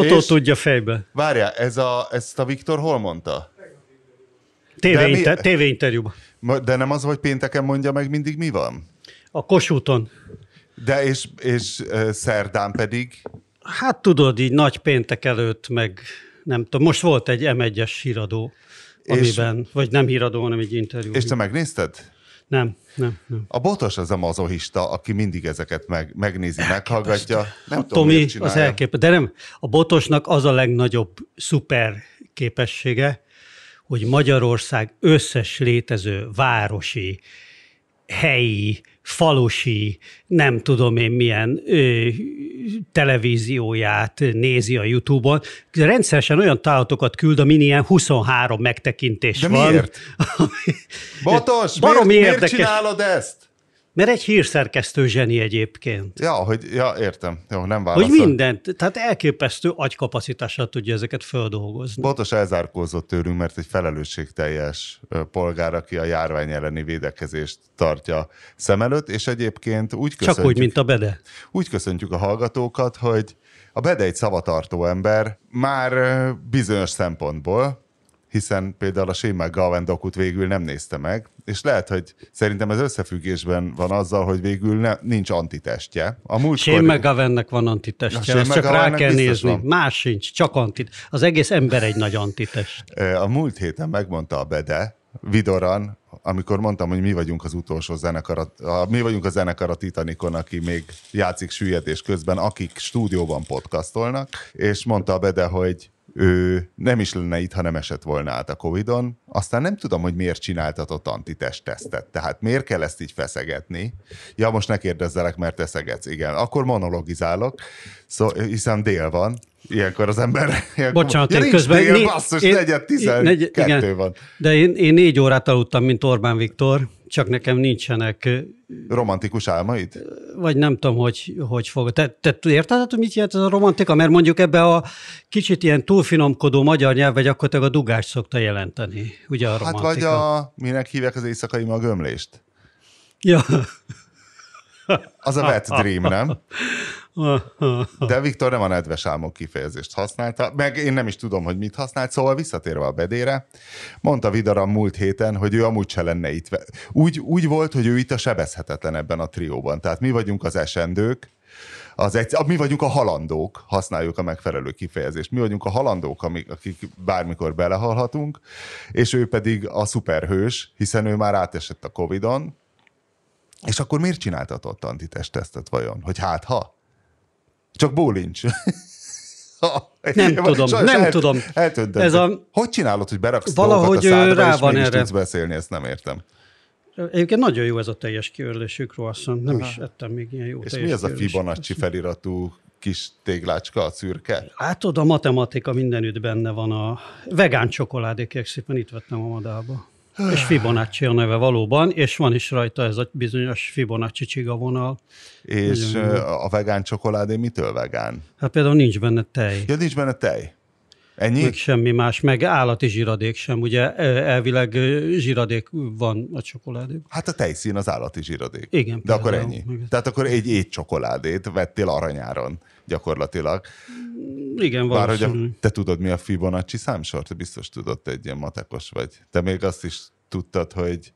Totó És- tudja fejbe. Várjál, ez a, ezt a Viktor hol mondta? TV, De mi- inter, TV interjúban. Ma- De nem az, hogy pénteken mondja meg mindig mi van? A Kossuthon. De és, és szerdán pedig Hát tudod, így nagy péntek előtt, meg nem tudom, most volt egy M1-es híradó, És- amiben, vagy nem híradó, hanem egy interjú. És te megnézted? Nem, nem, nem. A botos az a mazohista, aki mindig ezeket meg, megnézi, meghallgatja. Nem tudom, Tomi az elképesztő. De nem, a botosnak az a legnagyobb szuper képessége, hogy Magyarország összes létező városi, helyi, falusi, nem tudom én milyen ö, televízióját nézi a YouTube-on. Rendszeresen olyan tálatokat küld, amin ilyen 23 megtekintés De van. miért? Botos, Baromi miért, miért érdekes. csinálod ezt? Mert egy hírszerkesztő zseni egyébként. Ja, hogy, ja, értem. Jó, nem Hogy válaszol. mindent, tehát elképesztő agykapacitással tudja ezeket földolgozni. Botos elzárkózott tőlünk, mert egy felelősségteljes polgár, aki a járvány elleni védekezést tartja szem előtt, és egyébként úgy köszöntjük, Csak úgy, mint a Bede. úgy köszöntjük a hallgatókat, hogy a Bede egy szavatartó ember már bizonyos szempontból, hiszen például a Shane McGowan dokut végül nem nézte meg, és lehet, hogy szerintem ez összefüggésben van azzal, hogy végül ne, nincs antitestje. A múltkor... Shane McGowannek van antitestje, azt csak rá kell nézni. van. Más sincs, csak antit. Az egész ember egy nagy antitest. A múlt héten megmondta a Bede, Vidoran, amikor mondtam, hogy mi vagyunk az utolsó zenekar, a- mi vagyunk a zenekar a Titanicon, aki még játszik süllyedés közben, akik stúdióban podcastolnak, és mondta a Bede, hogy ő nem is lenne itt, ha nem esett volna át a Covid-on. Aztán nem tudom, hogy miért csináltatott antitest tesztet. Tehát miért kell ezt így feszegetni? Ja, most ne kérdezzelek, mert te szegetsz. Igen, akkor monologizálok, szó, hiszen dél van. Ilyenkor az ember... Ilyenkor, Bocsánat, ja, én közben... Dél, né- basszus, én- negyed negy- 12 igen. van. De én, én négy órát aludtam, mint Orbán Viktor, csak nekem nincsenek, Romantikus álmaid? vagy nem tudom, hogy, hogy fog. Te, te érted, hogy mit jelent ez a romantika? Mert mondjuk ebbe a kicsit ilyen túlfinomkodó magyar nyelv, gyakorlatilag a dugást szokta jelenteni, ugye a Hát romantika. vagy a, minek hívják az éjszakai magömlést? Ja. Az a wet dream, nem? De Viktor nem a nedves álmok kifejezést használta, meg én nem is tudom, hogy mit használt, szóval visszatérve a bedére, mondta Vidaram múlt héten, hogy ő amúgy se lenne itt. Úgy, úgy volt, hogy ő itt a sebezhetetlen ebben a trióban. Tehát mi vagyunk az esendők, az egy, mi vagyunk a halandók, használjuk a megfelelő kifejezést. Mi vagyunk a halandók, amik, akik bármikor belehalhatunk, és ő pedig a szuperhős, hiszen ő már átesett a Covid-on, és akkor miért csináltatott antitesttesztet vajon? Hogy hát ha? Csak bólincs. Nem tudom, nem tudom. Eltöntöd. Ez a- Hogy csinálod, hogy beraksz Valahogy, a rá van erre. tudsz beszélni, ezt nem értem. Egyébként nagyon jó ez a teljes kiörlésű croissant. Nem is ettem még ilyen jó És mi az a Fibonacci feliratú kis téglácska, a szürke? Hát tudod, a matematika mindenütt benne van. A vegán csokoládé, szépen itt vettem a madába. És Fibonacci a neve valóban, és van is rajta ez a bizonyos Fibonacci csigavonal. És Nagyon a vegán csokoládé mitől vegán? Hát például nincs benne tej, Ja, nincs benne tej. Ennyi? meg semmi más, meg állati zsiradék sem. Ugye elvileg zsiradék van a csokoládében. Hát a tejszín az állati zsiradék. Igen, De akkor például. ennyi. Igen. Tehát akkor egy étcsokoládét vettél aranyáron gyakorlatilag. Igen, Bár hogy a, te tudod, mi a Fibonacci számsor? Te biztos tudod, te egy ilyen matekos vagy. Te még azt is tudtad, hogy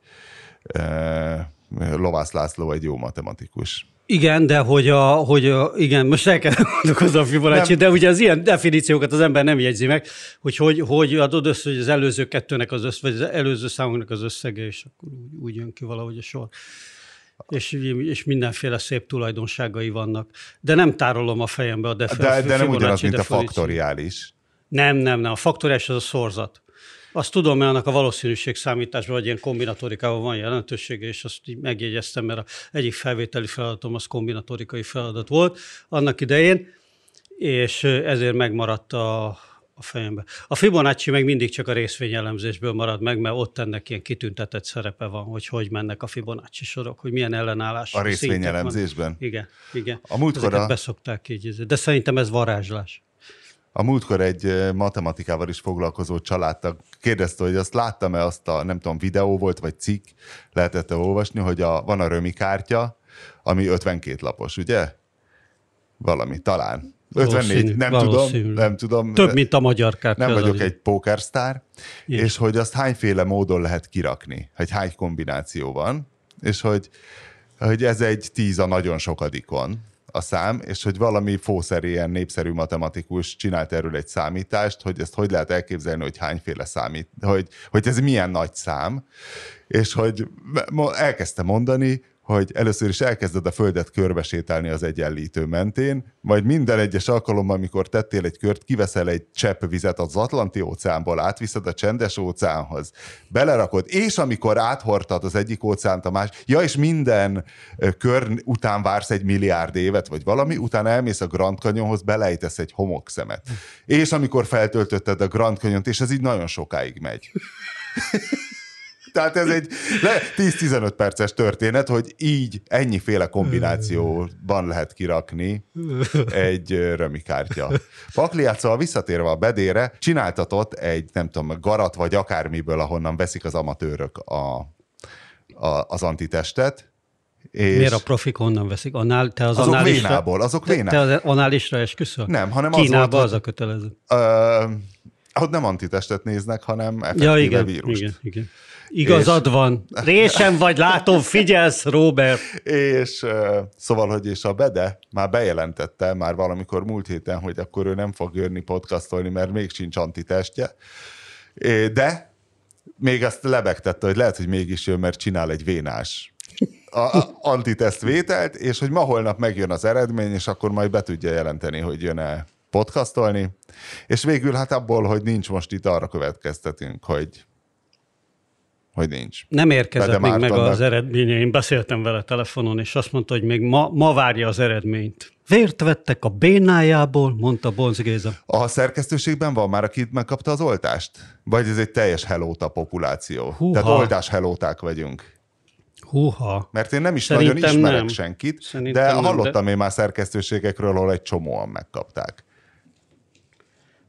e, Lovász László egy jó matematikus. Igen, de hogy a, hogy a, igen, most el kell gondolkozni a Fibonacci, Nem. de ugye az ilyen definíciókat az ember nem jegyzi meg, hogy hogy, hogy adod össze, hogy az előző kettőnek az össz, vagy az előző számoknak az összege, és akkor úgy, úgy jön ki valahogy a sor. És, és mindenféle szép tulajdonságai vannak. De nem tárolom a fejembe a, defi- De, de nem ugyanaz, mint a faktoriális. Nem, nem, nem. A faktoriás az a szorzat. Azt tudom, mert annak a valószínűség számításban, vagy ilyen kombinatorikában van jelentősége, és azt így megjegyeztem, mert a egyik felvételi feladatom az kombinatorikai feladat volt annak idején, és ezért megmaradt a, a fejembe. A Fibonacci meg mindig csak a részvényelemzésből marad meg, mert ott ennek ilyen kitüntetett szerepe van, hogy hogy mennek a Fibonacci sorok, hogy milyen ellenállás. A részvényelemzésben? Igen, igen. A múltkor a- beszokták így, de szerintem ez varázslás. A múltkor egy matematikával is foglalkozó családtag kérdezte, hogy azt láttam-e azt a, nem tudom, videó volt, vagy cikk, lehetett olvasni, hogy a, van a römi kártya, ami 52 lapos, ugye? Valami, talán. 54, nem valószínű. tudom, nem tudom. Több, mint a magyar kártya. Nem vagyok egy pókersztár, és hogy azt hányféle módon lehet kirakni, hogy hány kombináció van, és hogy, hogy ez egy tíz a nagyon sokadikon a szám, és hogy valami fószerűen népszerű matematikus csinált erről egy számítást, hogy ezt hogy lehet elképzelni, hogy hányféle számít, hogy, hogy ez milyen nagy szám, és hogy elkezdte mondani, hogy először is elkezded a földet körbesétálni az egyenlítő mentén, majd minden egyes alkalommal, amikor tettél egy kört, kiveszel egy csepp vizet az Atlanti óceánból, átviszed a csendes óceánhoz, belerakod, és amikor áthordtad az egyik óceánt a más, ja, és minden kör után vársz egy milliárd évet, vagy valami, utána elmész a Grand Canyonhoz, belejtesz egy homokszemet. És amikor feltöltötted a Grand Canyont, és ez így nagyon sokáig megy. Tehát ez egy le- 10-15 perces történet, hogy így ennyiféle kombinációban lehet kirakni egy römikártya. Pakliát szóval visszatérve a bedére, csináltatott egy, nem tudom, garat vagy akármiből, ahonnan veszik az amatőrök a, a, az antitestet. És Miért a profik honnan veszik? Annál, te az Azok análisra, vénából, azok te, te vénából. az análisra esküszöl? Nem, hanem az Kínában volt, az a kötelező. Ö, ott nem antitestet néznek, hanem effektíve Ja, igen, vírust. igen, igen. Igazad van. Résem vagy, látom, figyelsz, Robert. És szóval, hogy és a Bede már bejelentette már valamikor múlt héten, hogy akkor ő nem fog jönni podcastolni, mert még sincs antitestje. De még azt lebegtette, hogy lehet, hogy mégis jön, mert csinál egy vénás a, a antitest vételt, és hogy ma holnap megjön az eredmény, és akkor majd be tudja jelenteni, hogy jön-e podcastolni. És végül hát abból, hogy nincs most itt, arra következtetünk, hogy hogy nincs. Nem érkezett Bede még meg Mártonnak. az eredménye. Én beszéltem vele telefonon, és azt mondta, hogy még ma, ma várja az eredményt. Vért vettek a bénájából, mondta Bonc Géza. A szerkesztőségben van már, aki megkapta az oltást? Vagy ez egy teljes helóta populáció? Húha. Tehát oltás helóták vagyunk. Húha. Mert én nem is Szerintem nagyon ismerek nem. senkit, Szerintem de nem, hallottam én már szerkesztőségekről, ahol egy csomóan megkapták.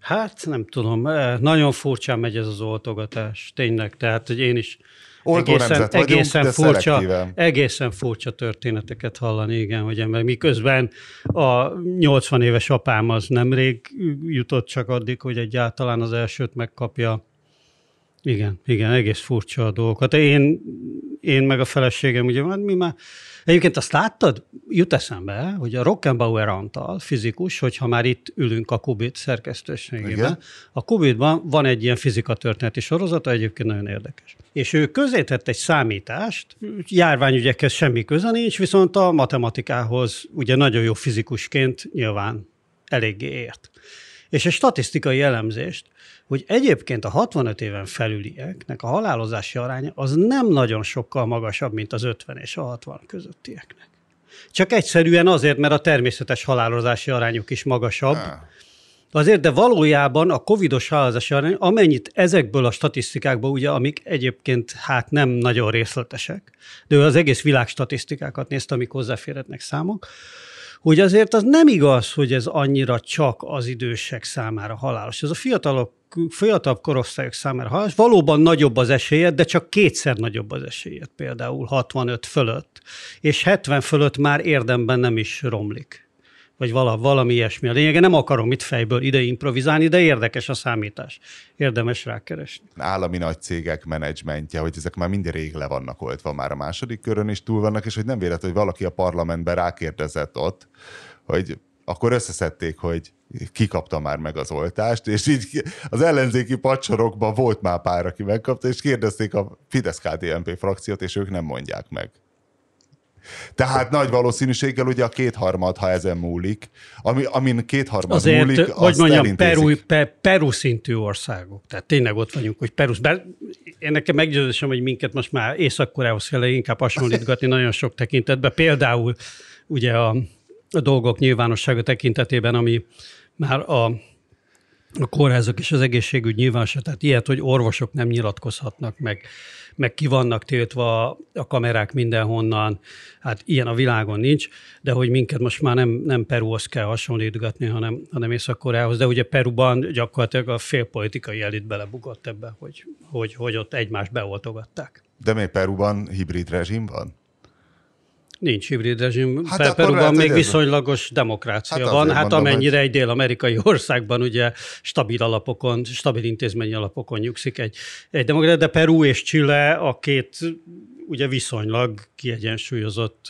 Hát nem tudom, eh, nagyon furcsán megy ez az oltogatás, tényleg. Tehát, hogy én is Oltó vagyunk, egészen, de furcsa, szelektíven. egészen furcsa történeteket hallani, igen, hogy ember. Miközben a 80 éves apám az nemrég jutott csak addig, hogy egyáltalán az elsőt megkapja. Igen, igen, egész furcsa a dolgokat. Én, én meg a feleségem, ugye, hát mi már, egyébként azt láttad, jut eszembe, hogy a Rockenbauer Antal, fizikus, hogyha már itt ülünk a Kubit szerkesztőségében, Igen. a Kubitban van egy ilyen fizikatörténeti sorozata, egyébként nagyon érdekes. És ő közzétett egy számítást, járványügyekhez semmi köze nincs, viszont a matematikához ugye nagyon jó fizikusként nyilván eléggé ért. És egy statisztikai elemzést, hogy egyébként a 65 éven felülieknek a halálozási aránya az nem nagyon sokkal magasabb, mint az 50 és a 60 közöttieknek. Csak egyszerűen azért, mert a természetes halálozási arányuk is magasabb. Ah. Azért, de valójában a covidos halálozási arány, amennyit ezekből a statisztikákból, ugye, amik egyébként hát nem nagyon részletesek, de ő az egész világ statisztikákat nézte, amik hozzáférhetnek számok, hogy azért az nem igaz, hogy ez annyira csak az idősek számára halálos. Ez a fiatalok, fiatalabb korosztályok számára halálos. Valóban nagyobb az esélyed, de csak kétszer nagyobb az esélyed, például 65 fölött. És 70 fölött már érdemben nem is romlik. Vagy vala, valami ilyesmi. A lényege nem akarom itt fejből ide improvizálni, de érdekes a számítás. Érdemes rákeresni. állami nagy cégek menedzsmentje, hogy ezek már mind rég le vannak oltva már a második körön is túl vannak, és hogy nem véletlen, hogy valaki a parlamentben rákérdezett ott, hogy akkor összeszedték, hogy ki kapta már meg az oltást, és így az ellenzéki pacsorokban volt már pár, aki megkapta, és kérdezték a Fidesz-KDNP frakciót, és ők nem mondják meg. Tehát nagy valószínűséggel ugye a kétharmad, ha ezen múlik, ami, amin kétharmad Azért, múlik, hogy azt mondjam. Peru, pe, Peru szintű országok. Tehát tényleg ott vagyunk, hogy Peru. Bár én nekem meggyőződésem, hogy minket most már Észak-Koreához kell inkább hasonlítgatni nagyon sok tekintetben. Például ugye a, a dolgok nyilvánossága tekintetében, ami már a, a kórházak és az egészségügy nyilvánosság, tehát ilyet, hogy orvosok nem nyilatkozhatnak meg, meg ki vannak tiltva a- kamerák mindenhonnan, hát ilyen a világon nincs, de hogy minket most már nem, nem Peruhoz kell hasonlítgatni, hanem, hanem Észak-Koreához, de ugye Peruban gyakorlatilag a félpolitikai elit belebukott ebbe, hogy, hogy, hogy ott egymást beoltogatták. De még Peruban hibrid rezsim van? Nincs hibrid rezsim. Hát Perúban még viszonylagos demokrácia hát van, hát mondom, amennyire egy dél-amerikai országban ugye stabil alapokon, stabil intézményi alapokon nyugszik egy, egy demokrácia, de Peru és Chile a két ugye viszonylag kiegyensúlyozott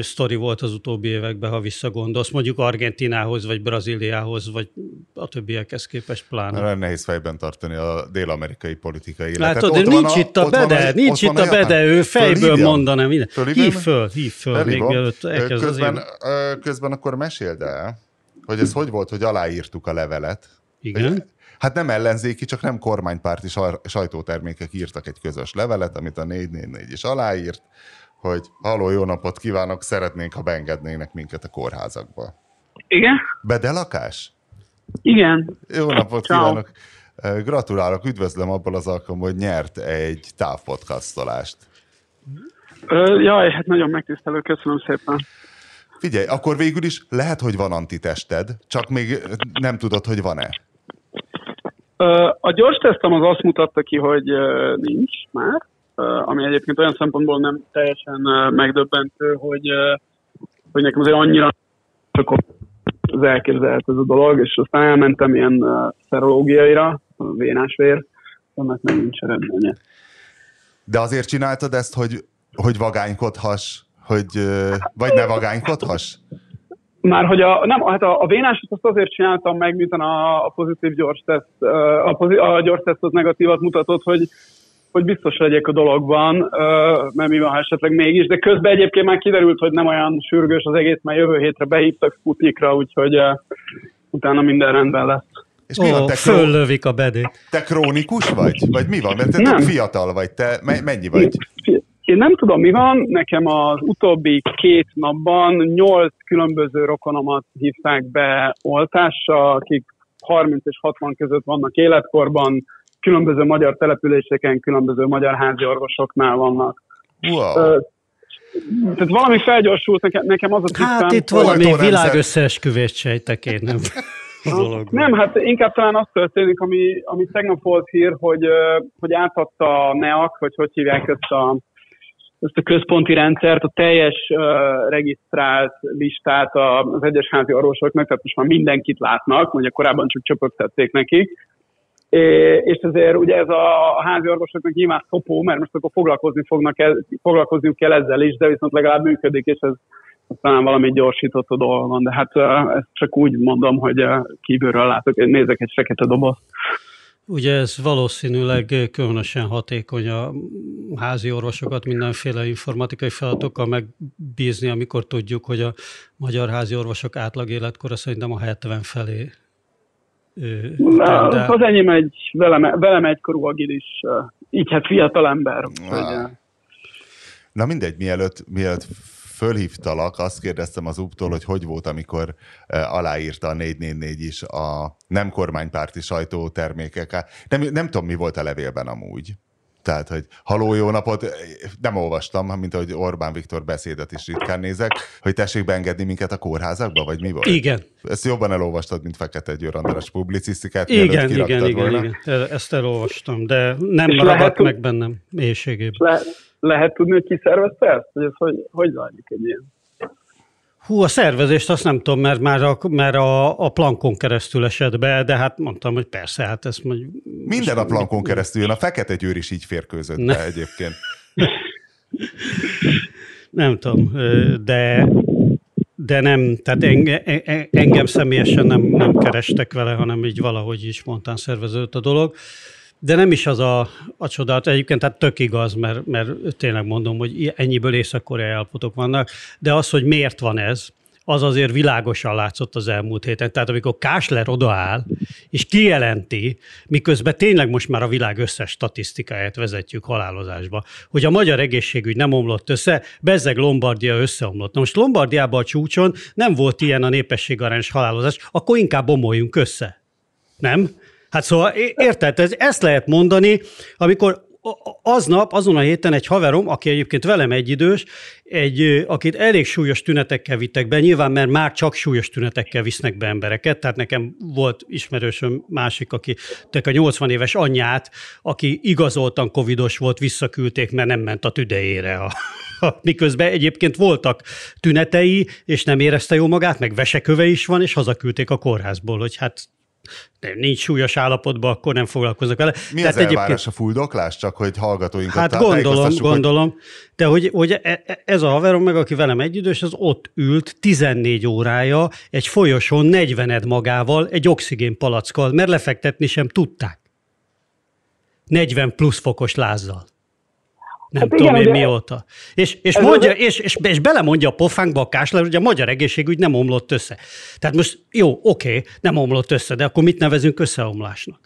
sztori volt az utóbbi években, ha visszagondolsz, mondjuk Argentinához, vagy Brazíliához, vagy a többiekhez képest pláne. Nagyon nehéz fejben tartani a dél-amerikai politikai életet. Látod, de nincs itt a bede, a, nincs itt a bede, ő fejből mondaná minden. Hív föl, hív föl, még mielőtt közben, közben akkor meséld el, hogy ez hogy volt, hogy aláírtuk a levelet. Igen. Hát nem ellenzéki, csak nem kormánypárti sajtótermékek írtak egy közös levelet, amit a 444 is aláírt, hogy halló, jó napot kívánok, szeretnénk, ha beengednének minket a kórházakba. Igen? Bedelakás? Igen. Jó napot Ciao. kívánok. Gratulálok, üdvözlöm abból az alkalommal, hogy nyert egy távpodcastolást. Jaj, hát nagyon megtisztelő, köszönöm szépen. Figyelj, akkor végül is lehet, hogy van antitested, csak még nem tudod, hogy van-e. A gyors tesztem az azt mutatta ki, hogy nincs már, ami egyébként olyan szempontból nem teljesen megdöbbentő, hogy, hogy nekem azért annyira csak az elképzelhet ez a dolog, és aztán elmentem ilyen szerológiaira, vénásvér, annak meg nincs eredménye. De azért csináltad ezt, hogy, hogy vagánykodhass, hogy, vagy ne vagánykodhass? Már hogy a, nem, hát a, a vénásot azt azért csináltam meg, miután a, a pozitív gyors teszt, a, a gyors teszt az negatívat mutatott, hogy, hogy biztos legyek a dologban, mert mi van, ha esetleg mégis, de közben egyébként már kiderült, hogy nem olyan sürgős az egész, mert jövő hétre behívtak Sputnikra, úgyhogy utána minden rendben lesz. És mi Ó, van, te föllövik a bedét. Te krónikus vagy? Vagy mi van? Mert te nem. fiatal vagy, te mennyi vagy? Én nem tudom, mi van. Nekem az utóbbi két napban nyolc különböző rokonomat hívták be oltásra, akik 30 és 60 között vannak életkorban, különböző magyar településeken, különböző magyar házi orvosoknál vannak. Wow. tehát valami felgyorsult, nekem, nekem az a tisztán... Hát itt valami világösszeesküvést sejtek én, nem? Nem, hát inkább talán az történik, ami, ami tegnap volt hír, hogy, hogy átadta a NEAK, vagy hogy hívják ezt a, ezt a központi rendszert, a teljes uh, regisztrált listát az egyes házi orvosoknak, tehát most már mindenkit látnak, mondja korábban csak csöpögtették nekik, és ezért ugye ez a házi orvosoknak nyilván szopó, mert most akkor foglalkozni fognak, el, foglalkozniuk kell ezzel is, de viszont legalább működik, és ez talán valami gyorsított a dolog van, de hát ezt csak úgy mondom, hogy kívülről látok, nézek egy fekete doboz. Ugye ez valószínűleg különösen hatékony a házi orvosokat mindenféle informatikai feladatokkal megbízni, amikor tudjuk, hogy a magyar házi orvosok átlag életkora szerintem a 70 felé Na, az enyém egy velem, velem egykorú agilis, így hát fiatal ember. Hogy, Na mindegy, mielőtt, mielőtt fölhívtalak, azt kérdeztem az úptól, hogy hogy volt, amikor aláírta a 444 is a nem kormánypárti sajtótermékeket. Nem, nem tudom, mi volt a levélben amúgy. Tehát, hogy haló, jó napot, nem olvastam, mint ahogy Orbán Viktor beszédet is ritkán nézek, hogy tessék beengedni minket a kórházakba, vagy mi volt? Igen. Ezt jobban elolvastad, mint Fekete Győr András publicisztikát. Igen, igen, igen, igen, ezt elolvastam, de nem És lehet, meg bennem mélységében. Le, lehet tudni, hogy ki szervezte ezt? Hogy ez hogy, hogy zajlik egy ilyen? Hú, a szervezést azt nem tudom, mert már a, mert a, a plankon keresztül esett be, de hát mondtam, hogy persze, hát ezt mondjuk... Minden a plankon keresztül jön, a Fekete Győr is így férkőzött ne. be egyébként. nem tudom, de, de nem, tehát engem, engem személyesen nem, nem kerestek vele, hanem így valahogy is spontán szerveződött a dolog. De nem is az a, a csodát, egyébként tehát tök igaz, mert, mert tényleg mondom, hogy ennyiből észak-koreai állapotok vannak, de az, hogy miért van ez, az azért világosan látszott az elmúlt héten. Tehát amikor Kásler odaáll, és kijelenti, miközben tényleg most már a világ összes statisztikáját vezetjük halálozásba, hogy a magyar egészségügy nem omlott össze, bezzeg Lombardia összeomlott. Na most Lombardiában a csúcson nem volt ilyen a népességarányos halálozás, akkor inkább bomoljunk össze. Nem? Hát szóval érted, ez, ezt lehet mondani, amikor aznap, azon a héten egy haverom, aki egyébként velem egyidős, egy, akit elég súlyos tünetekkel vittek be, nyilván mert már csak súlyos tünetekkel visznek be embereket, tehát nekem volt ismerősöm másik, aki a 80 éves anyját, aki igazoltan covidos volt, visszaküldték, mert nem ment a tüdejére. A, miközben egyébként voltak tünetei, és nem érezte jó magát, meg veseköve is van, és hazaküldték a kórházból, hogy hát nincs súlyos állapotban, akkor nem foglalkozok vele. Mi Tehát az elvárás egyébként... a fuldoklás, csak hogy hallgatóinkat Hát gondolom, gondolom, hogy... de hogy, hogy e- e- ez a haverom meg, aki velem egyidős, az ott ült 14 órája egy folyosón 40 magával, egy oxigénpalackkal, mert lefektetni sem tudták. 40 plusz fokos lázzal nem hát tudom igen, én mióta. És, és, mondja, az... és, és, és belemondja a pofánkba a kásler, hogy a magyar egészségügy nem omlott össze. Tehát most jó, oké, nem omlott össze, de akkor mit nevezünk összeomlásnak?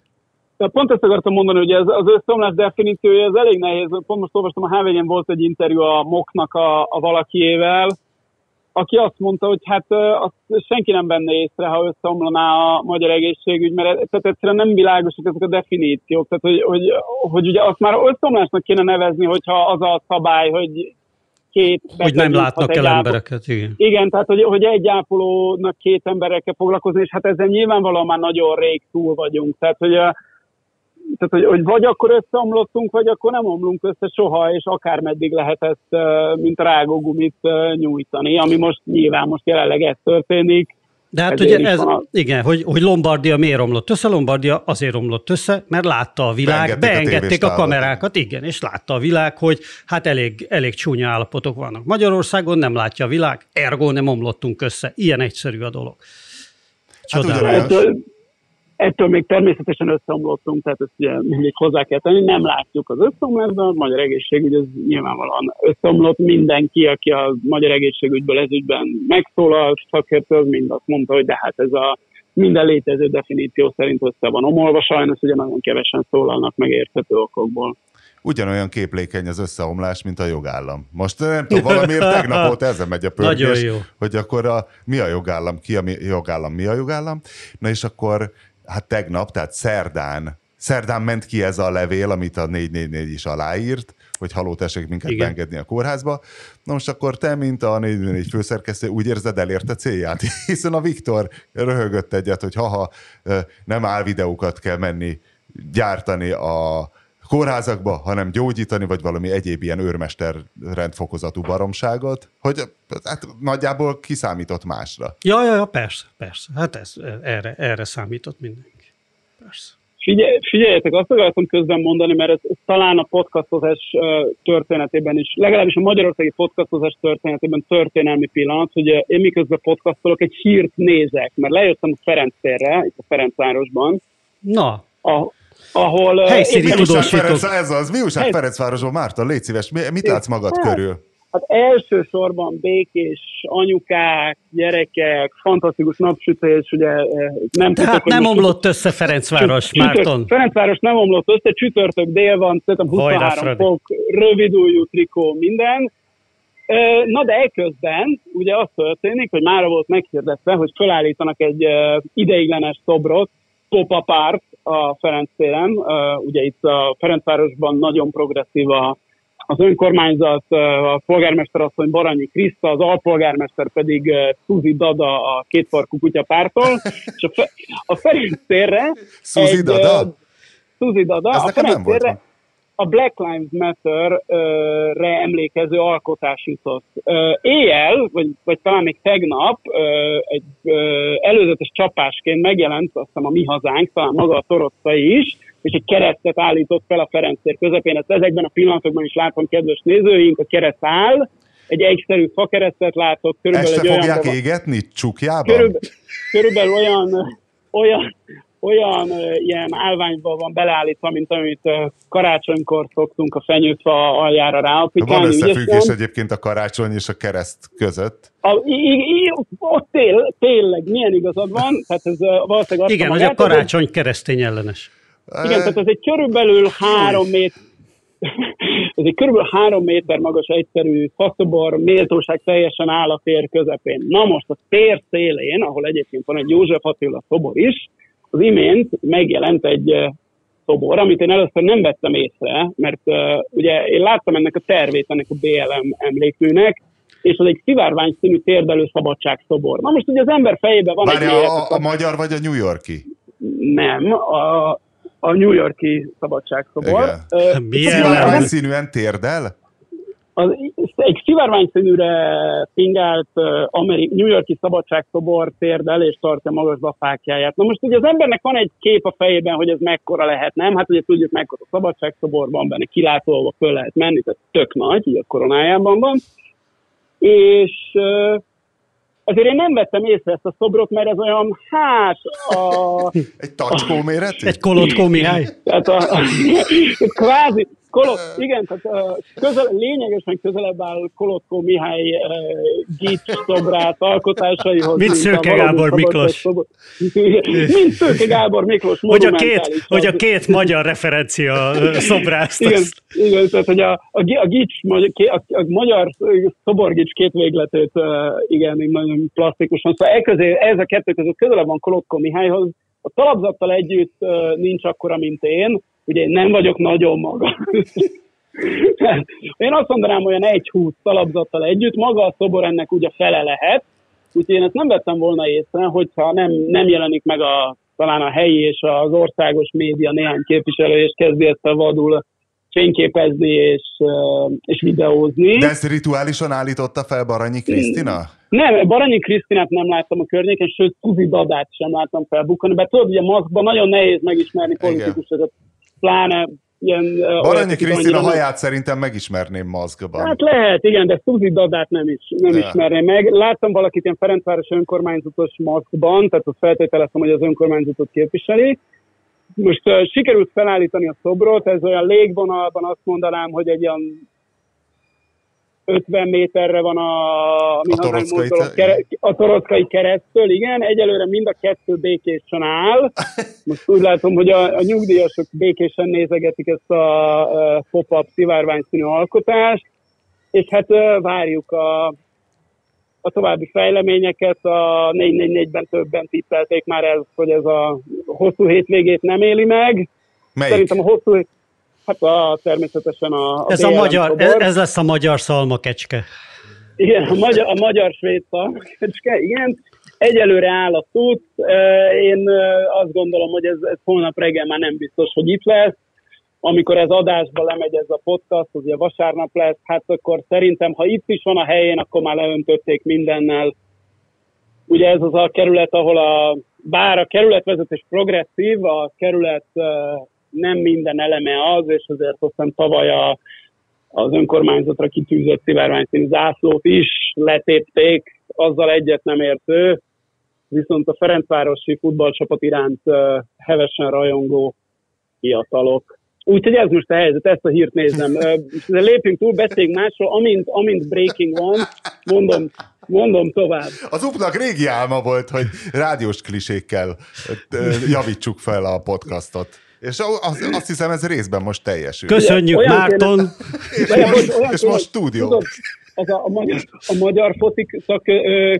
De pont ezt akartam mondani, hogy ez, az összeomlás definíciója az elég nehéz. Pont most olvastam, a hvg volt egy interjú a Moknak a, a valakiével, aki azt mondta, hogy hát azt senki nem benne észre, ha összeomlaná a magyar egészségügy, mert tehát egyszerűen nem világosak ezek a definíciók. Tehát, hogy, hogy, hogy ugye azt már összeomlásnak kéne nevezni, hogyha az a szabály, hogy két... Hogy nem látnak el embereket, igen. Igen, tehát hogy, hogy egy ápolónak két emberekkel foglalkozni, és hát ezzel nyilvánvalóan már nagyon rég túl vagyunk. Tehát, hogy tehát, hogy, hogy vagy akkor összeomlottunk, vagy akkor nem omlunk össze soha, és akármeddig lehet ezt, mint rágógumit nyújtani, ami most nyilván most jelenleg ez történik. De hát ugye ez, a... igen, hogy, hogy Lombardia miért romlott össze? Lombardia azért romlott össze, mert látta a világ, beengedték, beengedték a, a kamerákat, igen, és látta a világ, hogy hát elég, elég csúnya állapotok vannak. Magyarországon nem látja a világ, ergo nem omlottunk össze. Ilyen egyszerű a dolog. Hát Ettől még természetesen összeomlottunk, tehát ezt ugye mindig hozzá kell tenni, nem látjuk az összeomlásban, a magyar egészségügy az nyilvánvalóan összeomlott, mindenki, aki a magyar egészségügyből ezügyben megszólalt, szakértő, mind azt mondta, hogy de hát ez a minden létező definíció szerint össze van omolva, sajnos ugye nagyon kevesen szólalnak meg érthető okokból. Ugyanolyan képlékeny az összeomlás, mint a jogállam. Most nem tudom, valamiért tegnap volt ezen megy a pörgés, hogy akkor a, mi a jogállam, ki a mi, jogállam, mi a jogállam. Na és akkor hát tegnap, tehát szerdán, szerdán ment ki ez a levél, amit a 444 is aláírt, hogy haló, tessék minket Igen. beengedni a kórházba. Na most akkor te, mint a 444 főszerkesztő, úgy érzed elérte célját? Hiszen a Viktor röhögött egyet, hogy haha, nem áll videókat kell menni gyártani a kórházakba, hanem gyógyítani, vagy valami egyéb ilyen őrmester rendfokozatú baromságot, hogy hát nagyjából kiszámított másra. Ja, ja, ja, persze, persze. Hát ez, erre, erre számított mindenki. Persze. Figyelj, figyeljetek, azt akartam közben mondani, mert ez, ez talán a podcastozás történetében is, legalábbis a magyarországi podcastozás történetében történelmi pillanat, hogy én miközben podcastolok, egy hírt nézek, mert lejöttem a Ferenc térre, itt a Ferencvárosban. Na. A, ahol... Helyszíni tudósítók. Ez az. Mi újság Ferencvárosban, Márta, légy szíves, mit látsz magad hát, körül? Hát elsősorban békés anyukák, gyerekek, fantasztikus napsütés, ugye nem Tehát tudok, nem omlott össze Ferencváros, Márton. Ferencváros nem omlott össze, csütörtök dél van, szerintem 23 fok, rövidújú trikó, minden. Na de eközben ugye az történik, hogy mára volt meghirdetve, hogy felállítanak egy ideiglenes szobrot pop-up art a Ferenc téren. Ugye itt a Ferencvárosban nagyon progresszív a, az önkormányzat, a polgármester asszony Baranyi Kriszta, az alpolgármester pedig Suzi Dada a kétfarkú kutyapártól, és a, Fe, a Ferenc térre Suzi Dada? Suzi Dada, Ez a Ferenc térre a Black Lives Matter-re emlékező alkotás jutott. Éjjel, vagy, vagy talán még tegnap egy előzetes csapásként megjelent, azt hiszem a Mi Hazánk, talán maga a Torockai is, és egy keresztet állított fel a Ferencér közepén. Ezt ezekben a pillanatokban is látom, kedves nézőink, a kereszt áll, egy egyszerű fakeresztet látok. Körülbelül Este egy fogják olyan, égetni csukjában? Körülbelül, körülbelül olyan, olyan, olyan ilyen állványba van beleállítva, mint amit karácsonykor szoktunk a fenyőfa aljára ráaplikálni. Van összefüggés ügyesen. egyébként a karácsony és a kereszt között. A, i, i, ott tél, tényleg, milyen igazad van. Tehát ez, valószínűleg Igen, hogy a karácsony keresztény ellenes. Igen, tehát ez egy körülbelül három méter, ez egy körülbelül három méter magas egyszerű faszobor, méltóság teljesen áll a tér közepén. Na most a tér szélén, ahol egyébként van egy József Attila szobor is, az imént megjelent egy szobor, amit én először nem vettem észre, mert uh, ugye én láttam ennek a tervét, ennek a BLM emlékműnek, és az egy szivárvány színű térdelő szabadságszobor. Na most ugye az ember fejében van Várja, egy... A, a, a magyar vagy a New Yorki? Nem, a, a New Yorki szabadságszobor. Igen. Milyen szivárvány színűen térdel? az, egy szivárványszínűre pingált Amerik, New Yorki szabadságszobor térdel és tartja magasba a fákjáját. Na most ugye az embernek van egy kép a fejében, hogy ez mekkora lehet, nem? Hát ugye tudjuk mekkora a szabadságszobor van benne, kilátolva föl lehet menni, tehát tök nagy, ugye a koronájában van. És azért én nem vettem észre ezt a szobrot, mert ez olyan, hát a... Egy tacskó méretű? Egy kolotkó Mihály? Tehát a, a, kvázi, Kolot, igen, tehát közel, lényegesen közelebb áll Kolotkó Mihály gics szobrát alkotásaihoz. Mint Szőke Gábor Miklós. mint Szőke Gábor Miklós. Hogy a két, hogy a két magyar referencia szobrász. Igen, igen, tehát hogy a, a, a gics, a, a, magyar szoborgics két végletét, igen, nagyon plastikusan. Szóval e közé, ez a kettő között közelebb van Kolotkó Mihályhoz. A talapzattal együtt nincs akkora, mint én, ugye én nem vagyok nagyon maga. én azt mondanám, olyan egy húsz talapzattal együtt, maga a szobor ennek ugye fele lehet, úgyhogy én ezt nem vettem volna észre, hogyha nem, nem jelenik meg a, talán a helyi és az országos média néhány képviselő, és kezdi ezt a vadul fényképezni és, és videózni. De ezt rituálisan állította fel Baranyi Krisztina? Nem, Baranyi Krisztinát nem láttam a környéken, sőt, Kuzi Dadát sem láttam felbukkani, mert tudod, ugye maszkban nagyon nehéz megismerni politikusokat, pláne ilyen... Baranyi Krisztina haját szerintem megismerném maszkban. Hát lehet, igen, de Suzi Dadát nem, is, nem ja. ismerném meg. Láttam valakit ilyen Ferencváros önkormányzatos maszkban, tehát azt feltételeztem, hogy az önkormányzatot képviseli. Most uh, sikerült felállítani a szobrot, ez olyan légvonalban azt mondanám, hogy egy olyan 50 méterre van a, a, torockai, kere, a torockai keresztől, igen, egyelőre mind a kettő békésen áll. Most úgy látom, hogy a, a nyugdíjasok békésen nézegetik ezt a, a pop-up szivárványszínű alkotást, és hát várjuk a, a további fejleményeket. A 444-ben többen tippelték már ez, hogy ez a hosszú hétvégét nem éli meg. Melyik? Szerintem a hosszú, Hát a, természetesen a, a ez, a magyar, ez, ez lesz a magyar szalmakecske. Igen, a magyar, a magyar svéd szalmakecske, igen. Egyelőre áll a tud. Én azt gondolom, hogy ez, ez holnap reggel már nem biztos, hogy itt lesz. Amikor ez adásba lemegy ez a podcast, az ugye vasárnap lesz, hát akkor szerintem, ha itt is van a helyén, akkor már leöntötték mindennel. Ugye ez az a kerület, ahol a, bár a kerületvezetés progresszív, a kerület nem minden eleme az, és azért aztán tavaly a, az önkormányzatra kitűzött szivárványszínű zászlót is letépték, azzal egyet nem értő, viszont a Ferencvárosi futballcsapat iránt hevesen rajongó fiatalok. Úgyhogy ez most a helyzet, ezt a hírt nézem. De lépjünk túl, beszéljünk másról, amint, amint breaking van, mondom, mondom tovább. Az upnak régi álma volt, hogy rádiós klisékkel javítsuk fel a podcastot. És azt, azt hiszem, ez részben most teljesül. Köszönjük, olyan Márton! és, most, és most stúdió. Tudod, az a, a, magyar, a magyar fotik szak,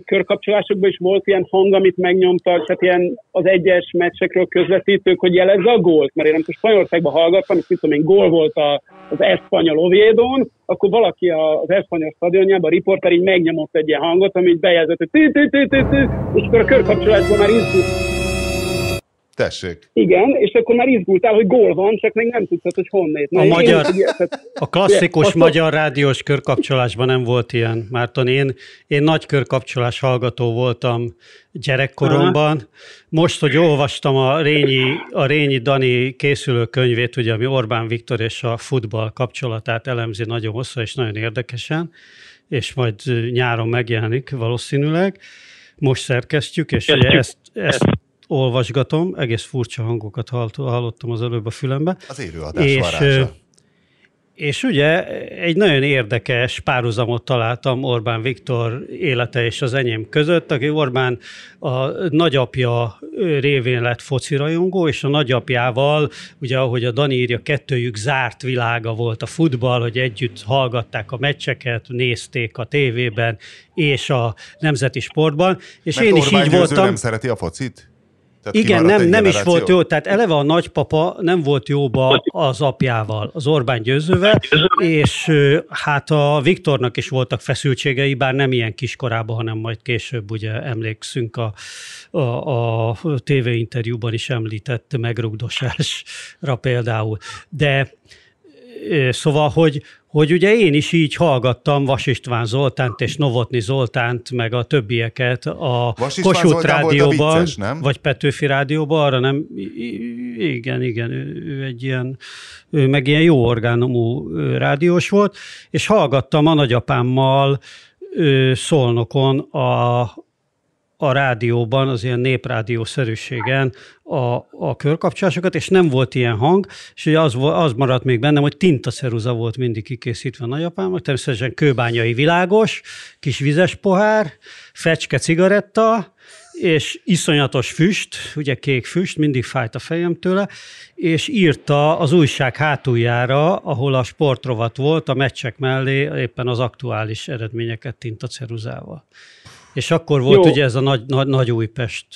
körkapcsolásokban is volt ilyen hang, amit megnyomtak, tehát ilyen az egyes meccsekről közvetítők, hogy jelezze a gólt, mert én nem tudom, Spanyolországban hallgattam, és mit tudom én, gól volt a, az Espanyol Ovédon, akkor valaki az Espanyol stadionjában, a riporter így megnyomott egy ilyen hangot, amit bejelzett, hogy tű, tű, tű, tű, tű, és akkor a körkapcsolásban már izgult Tessék. Igen, és akkor már izgultál, hogy gól van, csak még nem tudtad, hogy honnét. A, magyar, a klasszikus ugye, magyar rádiós körkapcsolásban nem volt ilyen, Márton. Én, én nagy körkapcsolás hallgató voltam gyerekkoromban. Aha. Most, hogy olvastam a Rényi, a Rényi Dani készülő könyvét, ugye, ami Orbán Viktor és a futball kapcsolatát elemzi nagyon hosszú és nagyon érdekesen, és majd nyáron megjelenik valószínűleg. Most szerkesztjük, és ugye ezt, ezt olvasgatom, egész furcsa hangokat hallottam az előbb a fülembe. Az élőadás és, varázsa. És ugye egy nagyon érdekes párhuzamot találtam Orbán Viktor élete és az enyém között, aki Orbán a nagyapja révén lett focirajongó, és a nagyapjával, ugye ahogy a Dani írja, kettőjük zárt világa volt a futball, hogy együtt hallgatták a meccseket, nézték a tévében és a nemzeti sportban. És Mert én Orbán is így voltam. nem szereti a focit? Tehát Igen, nem, nem is volt jó. Tehát eleve a nagypapa nem volt jóba az apjával, az Orbán győzővel, és hát a Viktornak is voltak feszültségei, bár nem ilyen kiskorában, hanem majd később ugye emlékszünk a, a, a tévéinterjúban is említett megrugdosásra például. De Szóval, hogy, hogy ugye én is így hallgattam Vas István Zoltánt és Novotni Zoltánt, meg a többieket a Kossuth rádióban, vicces, nem? vagy Petőfi rádióban, arra nem, igen, igen, ő, ő egy ilyen, ő meg ilyen jó orgánumú rádiós volt, és hallgattam a nagyapámmal Szolnokon a, a rádióban, az ilyen néprádiószerűségen a, a körkapcsolásokat, és nem volt ilyen hang, és ugye az, az maradt még bennem, hogy tintaszeruza volt mindig kikészítve a nagyapámnak, természetesen kőbányai világos, kis vizes pohár, fecske cigaretta, és iszonyatos füst, ugye kék füst, mindig fájt a fejem tőle, és írta az újság hátuljára, ahol a sportrovat volt, a meccsek mellé éppen az aktuális eredményeket tintaceruzával. És akkor volt jó. ugye ez a nagy, nagy, nagy Újpest,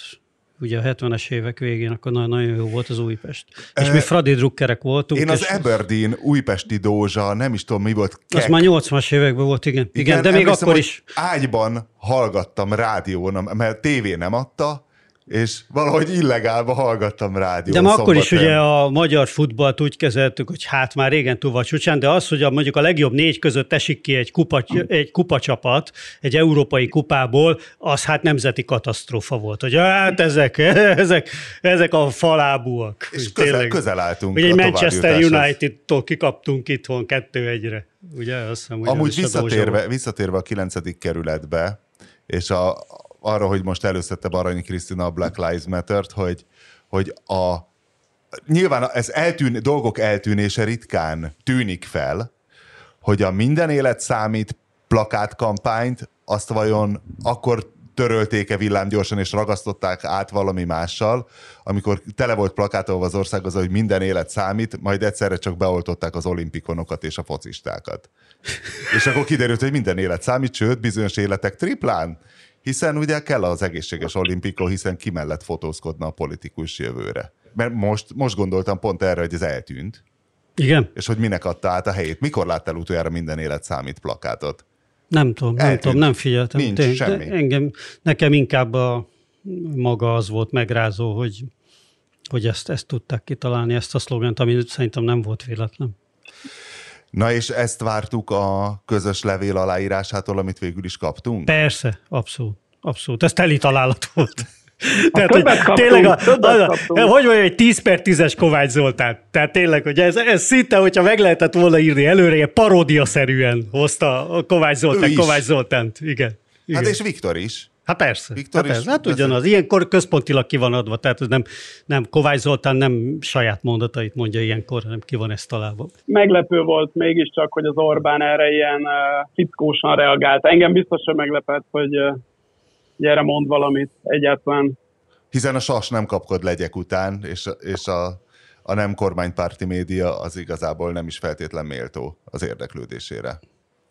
ugye a 70-es évek végén, akkor nagyon, nagyon jó volt az Újpest. És e, mi Fradi drukkerek voltunk. Én az Aberdeen újpesti dózsa, nem is tudom mi volt. Kek. Az már 80-as években volt, igen. Igen, igen de még akkor is. Ágyban hallgattam rádión, mert tévé nem adta, és valahogy illegálba hallgattam rádiót. De ma akkor is ugye a magyar futballt úgy kezeltük, hogy hát már régen túl vagy csúcsán, de az, hogy a, mondjuk a legjobb négy között esik ki egy, kupa, egy kupacsapat, egy európai kupából, az hát nemzeti katasztrófa volt, hogy hát ezek, ezek, ezek a falábúak. És közel, tényleg. közel álltunk Ugye egy Manchester United-tól kikaptunk itthon kettő egyre. Ugye, azt hiszem, Amúgy visszatérve, visszatérve a kilencedik kerületbe, és a, arra, hogy most előszette Baranyi Krisztina a Black Lives Matter-t, hogy, hogy a, nyilván ez eltűn, dolgok eltűnése ritkán tűnik fel, hogy a minden élet számít plakátkampányt, azt vajon akkor törölték-e villámgyorsan és ragasztották át valami mással, amikor tele volt plakátolva az ország az, hogy minden élet számít, majd egyszerre csak beoltották az olimpikonokat és a focistákat. és akkor kiderült, hogy minden élet számít, sőt, bizonyos életek triplán hiszen ugye kell az egészséges olimpikó, hiszen ki mellett fotózkodna a politikus jövőre. Mert most, most gondoltam pont erre, hogy ez eltűnt. Igen. És hogy minek adta át a helyét. Mikor láttál utoljára minden élet számít plakátot? Nem tudom, Eltűnt. nem tudom, nem figyeltem. Nincs Tény, semmi. Engem, nekem inkább a maga az volt megrázó, hogy, hogy ezt, ezt tudták kitalálni, ezt a szlogent, ami szerintem nem volt véletlen. Na és ezt vártuk a közös levél aláírásától, amit végül is kaptunk? Persze, abszolút. Abszolút. Ez teli találat volt. Tehát, hogy kaptunk, tényleg, a, a, a, hogy mondjam, egy 10 per 10-es Kovács Zoltán. Tehát tényleg, hogy ez, ez szinte, hogyha meg lehetett volna írni előre, paródia-szerűen hozta a Kovács Zoltán, Kovács Zoltánt. Igen. Hát igen. Hát és Viktor is. Hát persze. Viktor hát, persze. hát ugyanaz. Ilyenkor központilag ki van adva, tehát ez nem, nem Kovács Zoltán nem saját mondatait mondja ilyenkor, hanem ki van ezt találva. Meglepő volt mégiscsak, hogy az Orbán erre ilyen uh, fickósan reagált. Engem biztos, hogy meglepett, hogy uh, gyere mond valamit egyáltalán. Hiszen a sas nem kapkod legyek után, és, és a, a nem kormánypárti média az igazából nem is feltétlen méltó az érdeklődésére.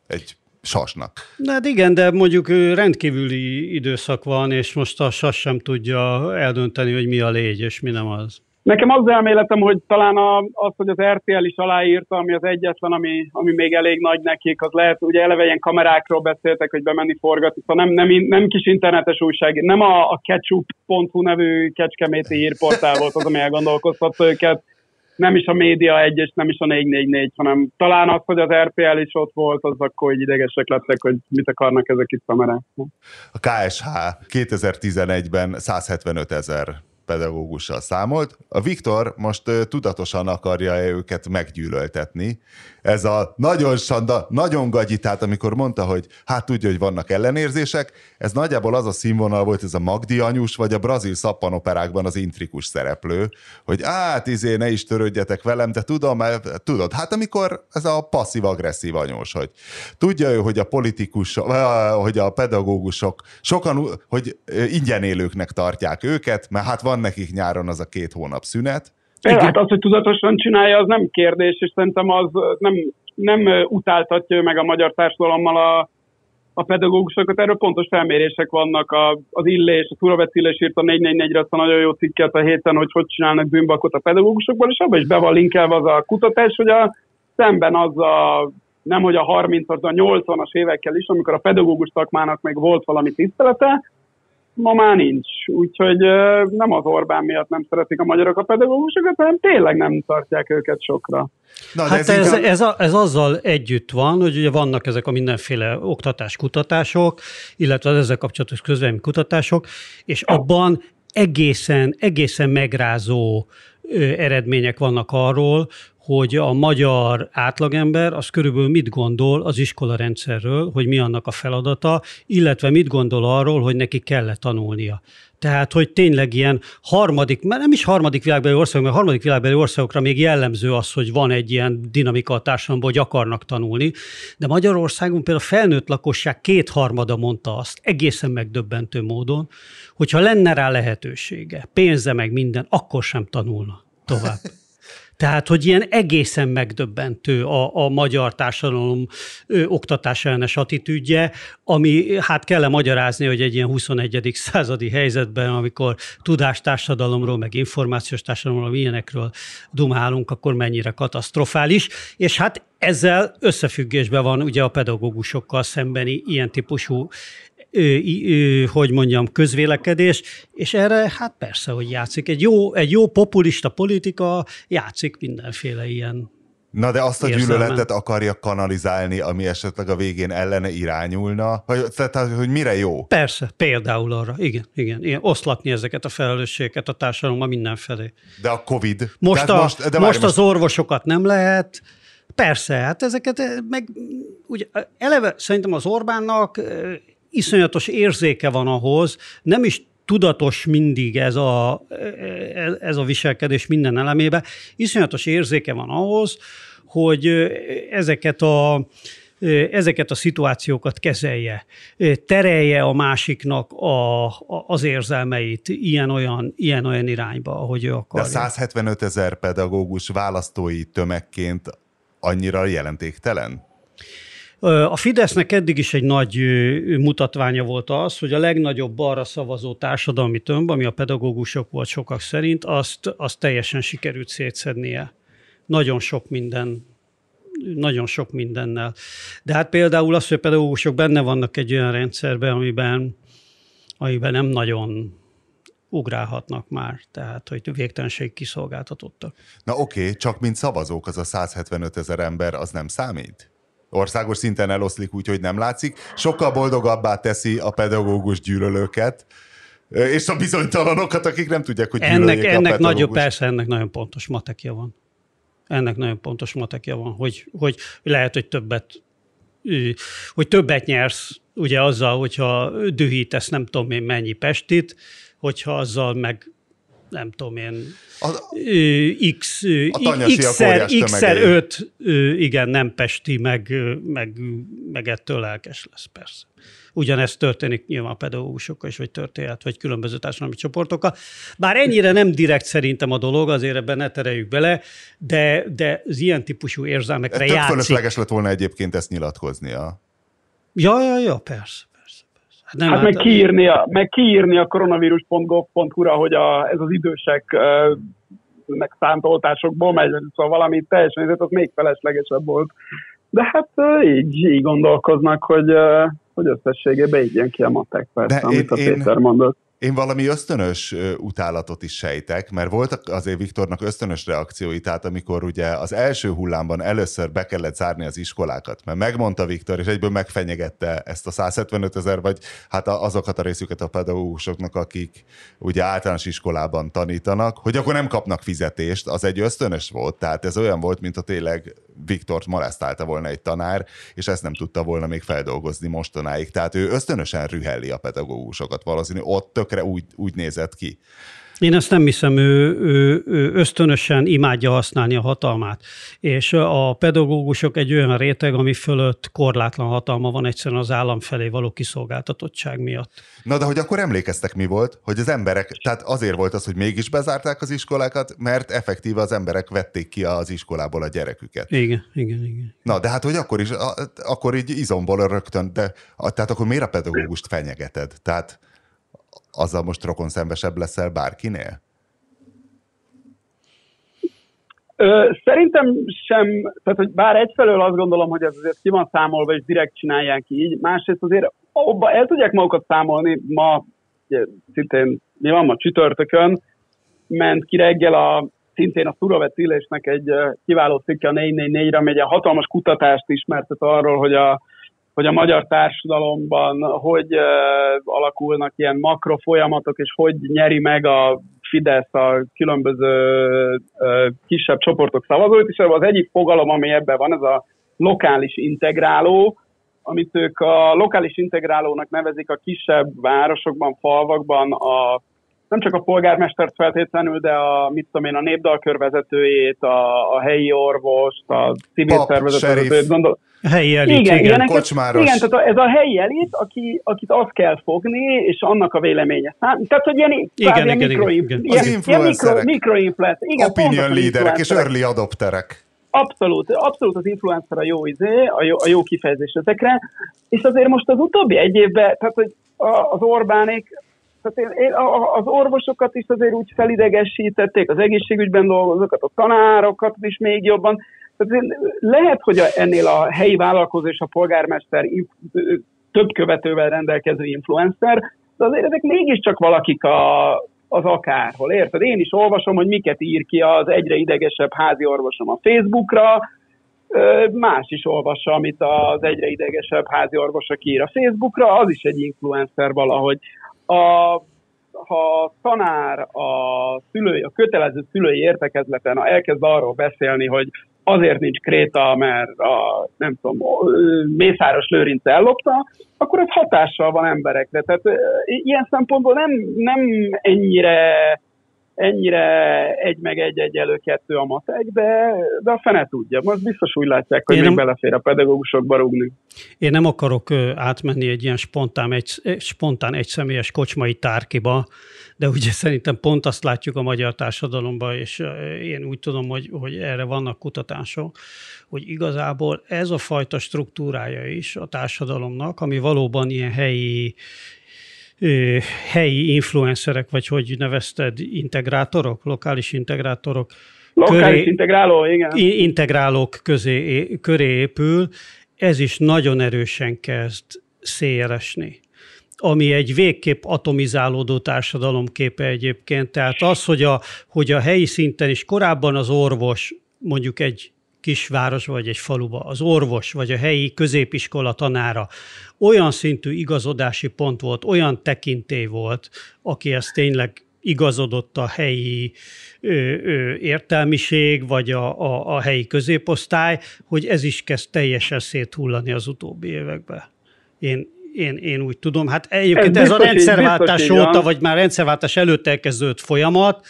Egy sasnak. De hát igen, de mondjuk rendkívüli időszak van, és most a sas sem tudja eldönteni, hogy mi a légy, és mi nem az. Nekem az elméletem, hogy talán az, hogy az RTL is aláírta, ami az egyetlen, ami, ami még elég nagy nekik, az lehet, ugye eleve ilyen kamerákról beszéltek, hogy bemenni forgatni, szóval nem, nem, nem kis internetes újság, nem a, a ketchup.hu nevű kecskeméti hírportál volt az, ami elgondolkoztatta őket, nem is a média egy, és nem is a 444, hanem talán az, hogy az RPL is ott volt, az akkor hogy idegesek lettek, hogy mit akarnak ezek itt kamerák. A KSH 2011-ben 175 ezer pedagógussal számolt. A Viktor most tudatosan akarja őket meggyűlöltetni. Ez a nagyon sanda, nagyon gagyi, tehát amikor mondta, hogy hát tudja, hogy vannak ellenérzések, ez nagyjából az a színvonal volt, ez a Magdi anyus, vagy a brazil szappanoperákban az intrikus szereplő, hogy hát izé, ne is törődjetek velem, de tudom, mert tudod, hát amikor ez a passzív-agresszív anyós, hogy tudja ő, hogy a politikus, hogy a pedagógusok sokan, hogy ingyen élőknek tartják őket, mert hát van nekik nyáron az a két hónap szünet. Hát az, hogy tudatosan csinálja, az nem kérdés, és szerintem az nem, nem utáltatja meg a magyar társadalommal a, a pedagógusokat, erről pontos felmérések vannak, a, az Illés, a Turavec Illés írt a 444-re azt a nagyon jó cikket a héten, hogy hogy csinálnak bűnbakot a pedagógusokból, és abban is be van linkelve az a kutatás, hogy a, szemben az a nem hogy a 30-as, de a 80-as évekkel is, amikor a pedagógus szakmának még volt valami tisztelete, ma már nincs. Úgyhogy nem az Orbán miatt nem szeretik a magyarok a pedagógusokat, hanem tényleg nem tartják őket sokra. Na, hát ez, ez, inkább... ez, a, ez azzal együtt van, hogy ugye vannak ezek a mindenféle oktatáskutatások, illetve az ezzel kapcsolatos közvélemény kutatások, és abban egészen, egészen megrázó eredmények vannak arról, hogy a magyar átlagember az körülbelül mit gondol az iskola rendszerről, hogy mi annak a feladata, illetve mit gondol arról, hogy neki kell tanulnia. Tehát, hogy tényleg ilyen harmadik, mert nem is harmadik világbeli országok, mert harmadik világbeli országokra még jellemző az, hogy van egy ilyen dinamika a társadalomban, hogy akarnak tanulni, de Magyarországon például a felnőtt lakosság kétharmada mondta azt, egészen megdöbbentő módon, hogyha lenne rá lehetősége, pénze meg minden, akkor sem tanulna tovább. Tehát, hogy ilyen egészen megdöbbentő a, a magyar társadalom ö, oktatás ellenes attitűdje, ami hát kell magyarázni, hogy egy ilyen 21. századi helyzetben, amikor tudástársadalomról, meg információs társadalomról, ilyenekről dumálunk, akkor mennyire katasztrofális. És hát ezzel összefüggésben van ugye a pedagógusokkal szembeni ilyen típusú hogy mondjam, közvélekedés, és erre hát persze, hogy játszik. Egy jó, egy jó populista politika játszik mindenféle ilyen Na de azt a érzelmen. gyűlöletet akarja kanalizálni, ami esetleg a végén ellene irányulna? Hogy, tehát, hogy mire jó? Persze, például arra. Igen, igen. igen. Oszlatni ezeket a felelősségeket a társadalomban mindenfelé. De a Covid? Most, a, most, de most az orvosokat nem lehet, Persze, hát ezeket meg ugye eleve szerintem az Orbánnak iszonyatos érzéke van ahhoz, nem is tudatos mindig ez a, ez a viselkedés minden elemébe, iszonyatos érzéke van ahhoz, hogy ezeket a, ezeket a szituációkat kezelje, terelje a másiknak a, a, az érzelmeit ilyen-olyan ilyen -olyan irányba, ahogy ő akarja. De a 175 ezer pedagógus választói tömegként annyira jelentéktelen? A Fidesznek eddig is egy nagy mutatványa volt az, hogy a legnagyobb balra szavazó társadalmi tömb, ami a pedagógusok volt sokak szerint, azt, azt teljesen sikerült szétszednie. Nagyon sok minden nagyon sok mindennel. De hát például az, hogy a pedagógusok benne vannak egy olyan rendszerben, amiben, amiben nem nagyon ugrálhatnak már, tehát hogy végtelenség kiszolgáltatottak. Na oké, okay, csak mint szavazók az a 175 ezer ember, az nem számít? Országos szinten eloszlik úgy, hogy nem látszik, sokkal boldogabbá teszi a pedagógus gyűlölőket, és a bizonytalanokat, akik nem tudják, hogy ennek, ennek a nagyobb, persze, ennek nagyon pontos matekja van. Ennek nagyon pontos matekja van, hogy, hogy lehet, hogy többet hogy többet nyersz, ugye azzal, hogyha dühítesz nem tudom én mennyi pestit, hogyha azzal meg nem tudom én, a, X, X-szer, X-szer 5, igen, nem pesti, meg, meg, meg ettől lelkes lesz persze. Ugyanezt történik nyilván a pedagógusokkal is, vagy történet, vagy különböző társadalmi csoportokkal. Bár ennyire nem direkt szerintem a dolog, azért ebben ne tereljük bele, de, de az ilyen típusú érzelmekre Tök játszik. fölösleges lett volna egyébként ezt nyilatkoznia. Ja, ja, ja, persze. Hát, nem hát meg, kiírni a, meg kiírni a koronavírus.gov.hu-ra, hogy a, ez az idősek meg szánt oltásokból megy, szóval valami teljesen, ez az még feleslegesebb volt. De hát így, így gondolkoznak, hogy, hogy összességében így jön ki a matek, persze, De amit én, a Péter én... mondott. Én valami ösztönös utálatot is sejtek, mert voltak azért Viktornak ösztönös reakciói, tehát amikor ugye az első hullámban először be kellett zárni az iskolákat, mert megmondta Viktor, és egyből megfenyegette ezt a 175 ezer, vagy hát azokat a részüket a pedagógusoknak, akik ugye általános iskolában tanítanak, hogy akkor nem kapnak fizetést, az egy ösztönös volt, tehát ez olyan volt, mint a tényleg Viktort molesztálta volna egy tanár, és ezt nem tudta volna még feldolgozni mostanáig. Tehát ő ösztönösen rühelli a pedagógusokat valószínű, ott tökre úgy, úgy nézett ki. Én ezt nem hiszem, ő, ő, ő ösztönösen imádja használni a hatalmát. És a pedagógusok egy olyan réteg, ami fölött korlátlan hatalma van egyszerűen az állam felé való kiszolgáltatottság miatt. Na de hogy akkor emlékeztek mi volt, hogy az emberek, tehát azért volt az, hogy mégis bezárták az iskolákat, mert effektíve az emberek vették ki az iskolából a gyereküket. Igen, igen, igen. Na de hát, hogy akkor is, akkor így izomból rögtön, de tehát akkor miért a pedagógust fenyegeted? Tehát azzal most rokon szembesebb leszel bárkinél? Ö, szerintem sem, tehát hogy bár egyfelől azt gondolom, hogy ez azért ki van számolva, és direkt csinálják így, másrészt azért abba el tudják magukat számolni, ma szintén mi van ma csütörtökön, ment ki reggel a szintén a Szurovet Illésnek egy kiváló cikke a 444-re, amely egy hatalmas kutatást ismertet arról, hogy a hogy a magyar társadalomban hogy alakulnak ilyen makro folyamatok, és hogy nyeri meg a Fidesz a különböző kisebb csoportok szavazóit, és az egyik fogalom, ami ebben van, ez a lokális integráló, amit ők a lokális integrálónak nevezik a kisebb városokban, falvakban a nem csak a polgármestert feltétlenül, de a, mit tudom én, a népdalkör vezetőjét, a, a helyi orvost, a civil szervezetőt, gondol, a helyi elit, igen, igen, ilyeneket, kocsmáros. Igen, tehát ez a helyi elit, aki, akit azt kell fogni, és annak a véleménye. Tehát, hogy ilyen, igen, igen, mikro, igen, igen. Ilyen, az influencerek, mikro, mikro igen, opinion leaderek és early adopterek. Abszolút, abszolút az influencer a jó izé, a jó, a jó kifejezés ezekre, és azért most az utóbbi egy évben, tehát hogy az Orbánék, tehát én, én, az orvosokat is azért úgy felidegesítették, az egészségügyben dolgozókat, a tanárokat is még jobban, tehát lehet, hogy ennél a helyi vállalkozó és a polgármester több követővel rendelkező influencer, de azért ezek mégiscsak valakik a, az akárhol, érted? Én is olvasom, hogy miket ír ki az egyre idegesebb házi orvosom a Facebookra, más is olvassa, amit az egyre idegesebb házi orvosa ír a Facebookra, az is egy influencer valahogy. A, ha a tanár a szülői, a kötelező szülői értekezleten elkezd arról beszélni, hogy azért nincs Kréta, mert a, nem tudom, Mészáros Lőrinc ellopta, akkor ez hatással van emberekre. Tehát ilyen szempontból nem, nem ennyire ennyire egy meg egy egyelő kettő a matek, de, de a fene tudja. Most biztos úgy látják, hogy Én még nem... belefér a pedagógusokba rúgni. Én nem akarok átmenni egy ilyen spontán, egy, spontán egyszemélyes kocsmai tárkiba, de ugye szerintem pont azt látjuk a magyar társadalomban, és én úgy tudom, hogy, hogy erre vannak kutatások, hogy igazából ez a fajta struktúrája is a társadalomnak, ami valóban ilyen helyi helyi influencerek, vagy hogy nevezted, integrátorok, lokális integrátorok. Lokális köré, integráló, igen. Integrálók közé, köré épül, ez is nagyon erősen kezd széleresni ami egy végképp atomizálódó társadalom képe egyébként. Tehát az, hogy a, hogy a helyi szinten is korábban az orvos mondjuk egy kisváros vagy egy faluba, az orvos vagy a helyi középiskola tanára olyan szintű igazodási pont volt, olyan tekintély volt, aki ezt tényleg igazodott a helyi ö, ö, értelmiség, vagy a, a, a helyi középosztály, hogy ez is kezd teljesen széthullani az utóbbi években. Én, én, én úgy tudom. Hát egyébként ez, ez a rendszerváltás óta, vagy már rendszerváltás előtt elkezdődött folyamat,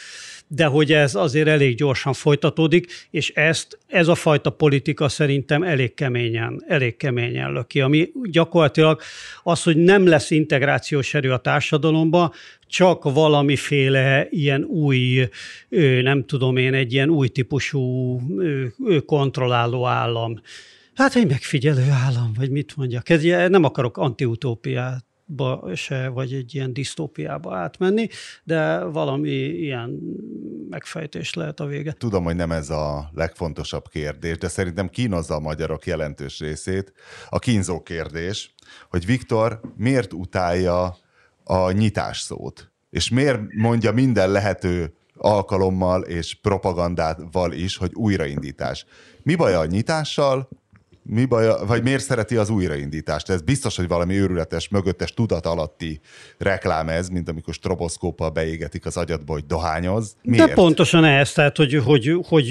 de hogy ez azért elég gyorsan folytatódik, és ezt, ez a fajta politika szerintem elég keményen, elég keményen löki, ami gyakorlatilag az, hogy nem lesz integrációs erő a társadalomba, csak valamiféle ilyen új, nem tudom én, egy ilyen új típusú kontrolláló állam. Hát egy megfigyelő állam, vagy mit mondjak. Nem akarok antiutópiát ba se, vagy egy ilyen disztópiába átmenni, de valami ilyen megfejtés lehet a vége. Tudom, hogy nem ez a legfontosabb kérdés, de szerintem kínozza a magyarok jelentős részét. A kínzó kérdés, hogy Viktor miért utálja a nyitás szót, és miért mondja minden lehető alkalommal és propagandával is, hogy újraindítás. Mi baj a nyitással, mi baj, vagy miért szereti az újraindítást? Ez biztos, hogy valami őrületes, mögöttes tudat alatti reklám ez, mint amikor stroboszkóppal beégetik az agyadba, hogy dohányoz. Miért? De pontosan ez, tehát hogy, hogy, hogy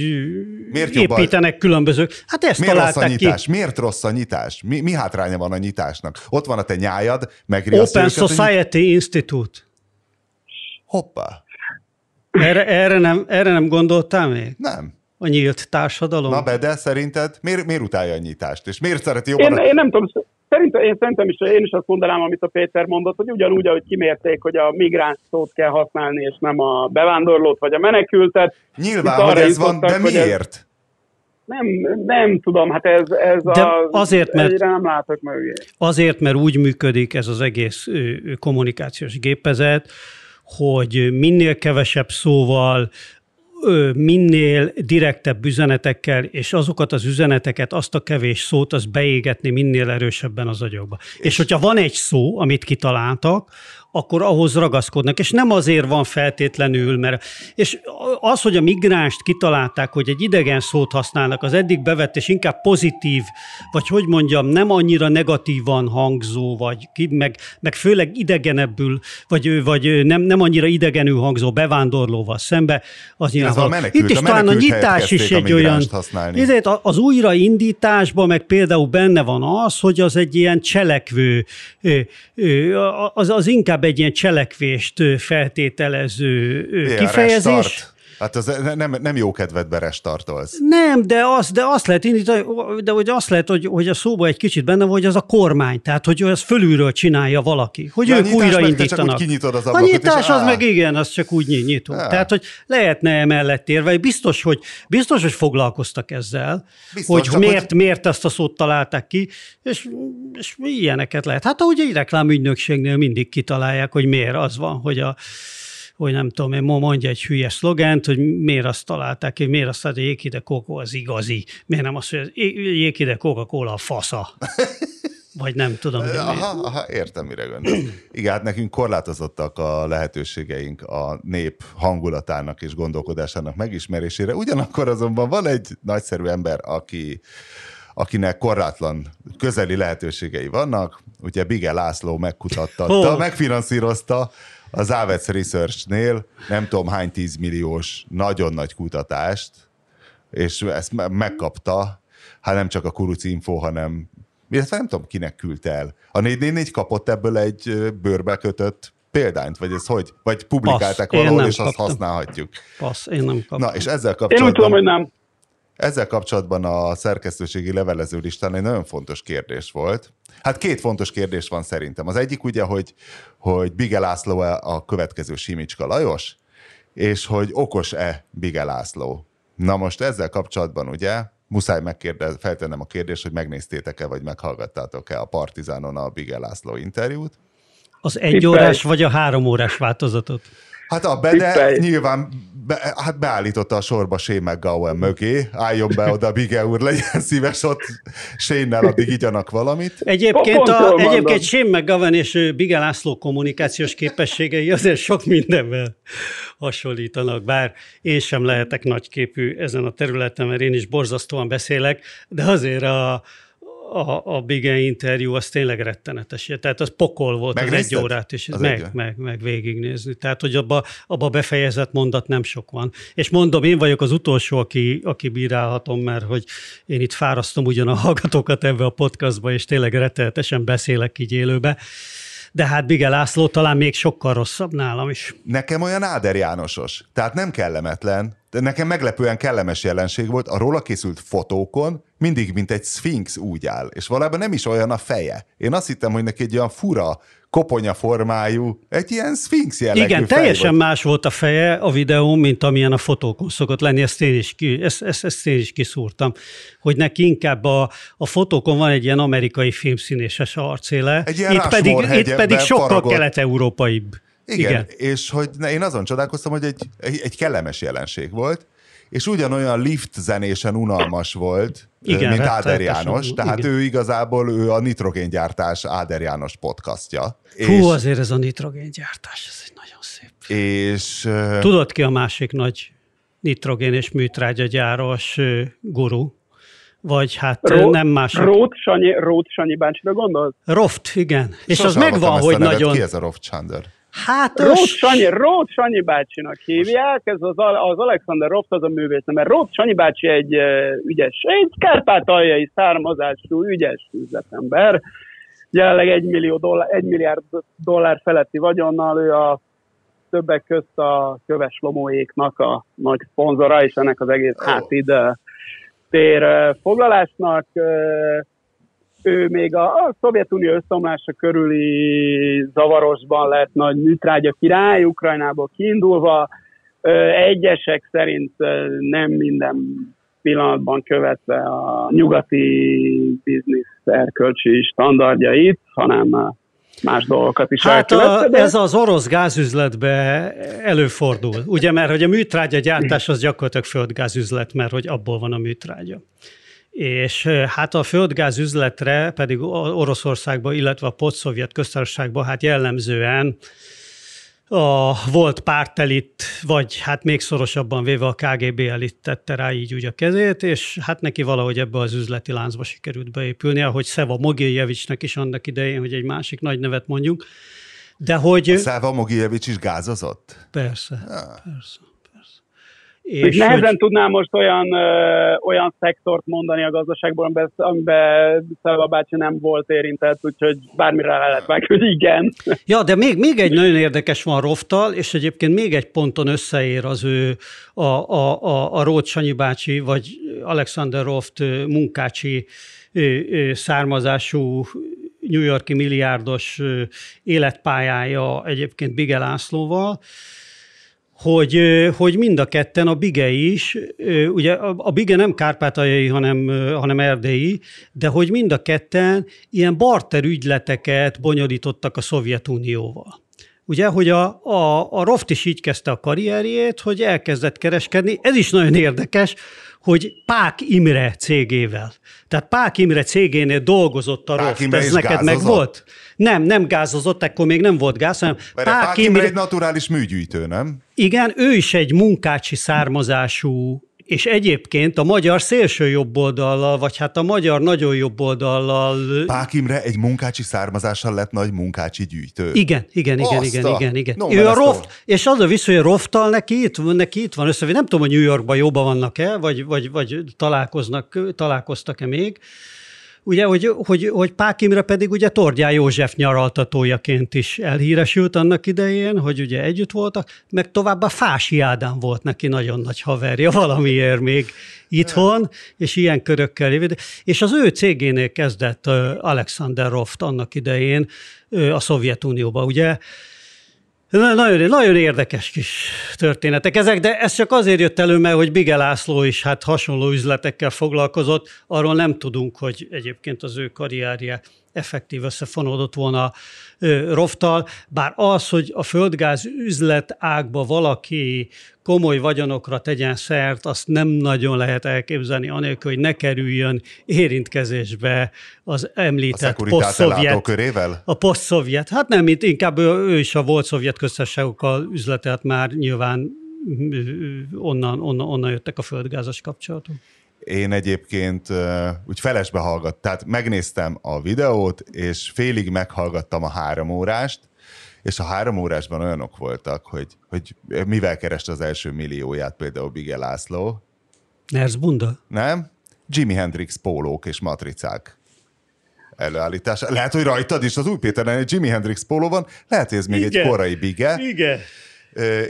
miért építenek jobb, különböző... Hát ezt miért találták rossz a nyitás? ki. Miért rossz a nyitás? Mi, mi hátránya van a nyitásnak? Ott van a te nyájad, megriaszt Open őket, Society hogy... Institute. Hoppá. Erre, erre, nem, erre nem gondoltál még? Nem. A nyílt társadalom? Na be, de szerinted miért, miért utálja a nyitást? És miért szereti jobban? Én, a... én nem tudom, Szerintem, én szerintem is, én is azt mondanám, amit a Péter mondott, hogy ugyanúgy, ahogy kimérték, hogy a migráns szót kell használni, és nem a bevándorlót vagy a menekültet. Nyilván, hogy ez van, de miért? Ez, nem, nem tudom, hát ez, ez de a, azért, mert, nem látok mögé. Azért, mert úgy működik ez az egész kommunikációs gépezet, hogy minél kevesebb szóval, minél direktebb üzenetekkel, és azokat az üzeneteket, azt a kevés szót, az beégetni minél erősebben az agyokba. És, és hogyha van egy szó, amit kitaláltak, akkor ahhoz ragaszkodnak. És nem azért van feltétlenül, mert... És az, hogy a migránst kitalálták, hogy egy idegen szót használnak, az eddig bevett, és inkább pozitív, vagy hogy mondjam, nem annyira negatívan hangzó, vagy meg, meg főleg idegenebbül, vagy, vagy nem, nem annyira idegenül hangzó bevándorlóval szembe, az nyilván. Menekült, Itt is talán a nyitás is egy olyan... Ezért az újraindításban meg például benne van az, hogy az egy ilyen cselekvő, az, az inkább egy ilyen cselekvést feltételező kifejezés. Restart. Hát az nem, nem jó kedvedbe restartolsz. Nem, de, az, de azt lehet indítani, de hogy azt lehet, hogy, hogy a szóba egy kicsit benne van, hogy az a kormány, tehát hogy ez fölülről csinálja valaki, hogy ja, ők újraindítanak. Csak kinyitod az ablakot, a nyitás az meg igen, az csak úgy nyitó. Ja. Tehát, hogy lehetne emellett érve, biztos, hogy, biztos, hogy foglalkoztak ezzel, biztos, hogy miért, hogy... miért ezt a szót találták ki, és, és ilyeneket lehet. Hát ahogy egy reklámügynökségnél mindig kitalálják, hogy miért az van, hogy a hogy nem tudom én, mondja egy hülye szlogent, hogy miért azt találták hogy miért azt találták, hogy Jékide Coca az igazi, miért nem azt, hogy Jékide Coca-Cola a fasza. Vagy nem tudom. Aha, aha, értem, mire gondolsz. Igen, hát nekünk korlátozottak a lehetőségeink a nép hangulatának és gondolkodásának megismerésére. Ugyanakkor azonban van egy nagyszerű ember, aki akinek korlátlan közeli lehetőségei vannak. Ugye Bige László megkutattatta, oh. megfinanszírozta az Avets Research-nél nem tudom hány tízmilliós, nagyon nagy kutatást, és ezt megkapta, hát nem csak a Kuruc Info, hanem illetve nem tudom, kinek küldte el. A 444 kapott ebből egy bőrbe kötött példányt, vagy ez hogy? Vagy publikálták Passz, valahol, és kaptam. azt használhatjuk. Passz, én nem kaptam. Na, és ezzel kapcsolatban... Én úgy tudom, hogy nem. Ezzel kapcsolatban a szerkesztőségi levelező listán egy nagyon fontos kérdés volt. Hát két fontos kérdés van szerintem. Az egyik ugye, hogy, hogy Bige László a következő Simicska Lajos, és hogy okos-e Bige László. Na most ezzel kapcsolatban ugye muszáj megkérdez, feltennem a kérdést, hogy megnéztétek-e, vagy meghallgattátok-e a Partizánon a Bige László interjút. Az egy órás vagy a három órás változatot? Hát a Bede nyilván be, hát beállította a sorba Shane McGowan mögé, álljon be oda, Bige úr, legyen szíves ott Shane-nel, addig igyanak valamit. Egyébként, a, egyébként Shane McGowan és Bige László kommunikációs képességei azért sok mindenvel hasonlítanak, bár én sem lehetek nagyképű ezen a területen, mert én is borzasztóan beszélek, de azért a, a, a Bige interjú az tényleg rettenetes. Tehát az pokol volt az egy órát, és az meg, meg, meg végignézni. Tehát, hogy abba, abba befejezett mondat nem sok van. És mondom, én vagyok az utolsó, aki, aki bírálhatom, mert hogy én itt fárasztom ugyan a hallgatókat ebbe a podcastba, és tényleg rettenetesen beszélek így élőbe de hát Bige László talán még sokkal rosszabb nálam is. Nekem olyan Áder Jánosos, tehát nem kellemetlen, de nekem meglepően kellemes jelenség volt, a róla készült fotókon mindig, mint egy szfinx úgy áll, és valójában nem is olyan a feje. Én azt hittem, hogy neki egy olyan fura, koponya formájú, egy ilyen szfinx jellegű Igen, teljesen volt. más volt a feje a videón, mint amilyen a fotókon szokott lenni, ezt én is, ki, ezt, ezt, ezt én is kiszúrtam, hogy neki inkább a, a fotókon van egy ilyen amerikai filmszínéses arcéle, egy itt pedig, itt pedig sokkal faragott. kelet-európaibb. Igen, Igen, és hogy én azon csodálkoztam, hogy egy, egy, egy kellemes jelenség volt, és ugyanolyan lift zenésen unalmas volt, igen, mint Áder János, tehát igen. ő igazából ő a nitrogéngyártás Áder János podcastja. Hú, és, azért ez a nitrogéngyártás, ez egy nagyon szép. És, Tudod ki a másik nagy nitrogén és műtrágyagyáros guru? Vagy hát Ró, nem más. Rót Sanyi, Rót Sanyi bácsira gondolsz? Roft, igen. És Sosem az megvan, hogy nagyon... Ki ez a Roft Chandler? Hát Rót Sanyi, Rót Sanyi bácsinak hívják, ez az, az Alexander Roft az a művész, mert Rót Sanyi bácsi egy ügyes, egy kárpátaljai származású ügyes üzletember, jelenleg egy, millió dollár, egy milliárd dollár feletti vagyonnal, ő a többek közt a Köves Lomóéknak a nagy szponzora, és ennek az egész hátid tér foglalásnak. Ő még a, a Szovjetunió összeomlása körüli zavarosban lett nagy műtrágya király, Ukrajnából kiindulva. Egyesek szerint nem minden pillanatban követve a nyugati biznisz erkölcsi standardjait, hanem más dolgokat is Hát a, de... ez az orosz gázüzletbe előfordul, ugye, mert hogy a műtrágya gyártás az gyakorlatilag földgázüzlet, mert hogy abból van a műtrágya. És hát a földgáz üzletre pedig Oroszországban, illetve a posztszovjet köztársaságban hát jellemzően a volt pártelit, vagy hát még szorosabban véve a KGB elit tette rá így úgy a kezét, és hát neki valahogy ebbe az üzleti láncba sikerült beépülni, ahogy Szeva Mogiljevicsnek is annak idején, hogy egy másik nagy nevet mondjuk. De hogy... A Szeva Mogiljevics is gázozott? Persze, ja. persze. És nehezen hogy... tudnám most olyan, ö, olyan szektort mondani a gazdaságból, amiben, amiben Szelva bácsi nem volt érintett, úgyhogy bármire lehet meg, hogy igen. Ja, de még, még egy nagyon érdekes van Roftal, és egyébként még egy ponton összeér az ő a, a, a, a Rót Sanyi bácsi, vagy Alexander Roft munkácsi származású New Yorki milliárdos életpályája egyébként Bige Lászlóval, hogy, hogy mind a ketten, a Bige is, ugye a Bige nem kárpátaljai, hanem, hanem erdélyi, de hogy mind a ketten ilyen barter ügyleteket bonyolítottak a Szovjetunióval. Ugye, hogy a, a, a Roft is így kezdte a karrierjét, hogy elkezdett kereskedni. Ez is nagyon érdekes, hogy Pák Imre cégével. Tehát Pák Imre cégénél dolgozott a Pák Roft. Ez neked gázozott? meg volt? Nem, nem gázozott, akkor még nem volt gáz, hanem Pák, Pák Imre egy naturális műgyűjtő, nem? Igen, ő is egy munkácsi származású és egyébként a magyar szélső jobb oldallal, vagy hát a magyar nagyon jobb oldallal... Pák Imre egy munkácsi származással lett nagy munkácsi gyűjtő. Igen, igen, igen, igen, igen, igen. No, ő a Roft, és az a vissza, hogy a Roftal neki itt, neki itt van össze, nem tudom, hogy New Yorkban jobban vannak-e, vagy, vagy, vagy találkoznak, találkoztak-e még, ugye, hogy, hogy, hogy Pák Imre pedig ugye Tordján József nyaraltatójaként is elhíresült annak idején, hogy ugye együtt voltak, meg továbbá Fási Ádám volt neki nagyon nagy haverja valamiért még itthon, és ilyen körökkel lévő. És az ő cégénél kezdett Alexander Roft annak idején a Szovjetunióba, ugye, nagyon, nagyon érdekes kis történetek ezek, de ez csak azért jött elő, mert hogy Bige László is hát hasonló üzletekkel foglalkozott, arról nem tudunk, hogy egyébként az ő karrierje effektív összefonódott volna Roftal, bár az, hogy a földgáz üzlet ágba valaki komoly vagyonokra tegyen szert, azt nem nagyon lehet elképzelni, anélkül, hogy ne kerüljön érintkezésbe az említett posztszovjet. körével? A posztszovjet. Hát nem, itt inkább ő, ő is a volt szovjet köztársaságokkal üzletelt már nyilván onnan, onnan, onnan jöttek a földgázas kapcsolatok. Én egyébként úgy felesbe hallgat, tehát megnéztem a videót, és félig meghallgattam a három órást, és a három órásban olyanok voltak, hogy, hogy mivel kereste az első millióját például Bige László. Nerz bunda? Nem? Jimi Hendrix pólók és matricák előállítása. Lehet, hogy rajtad is az új Péter egy Jimi Hendrix póló van, lehet, hogy ez még Igen. egy korai Bige. Igen.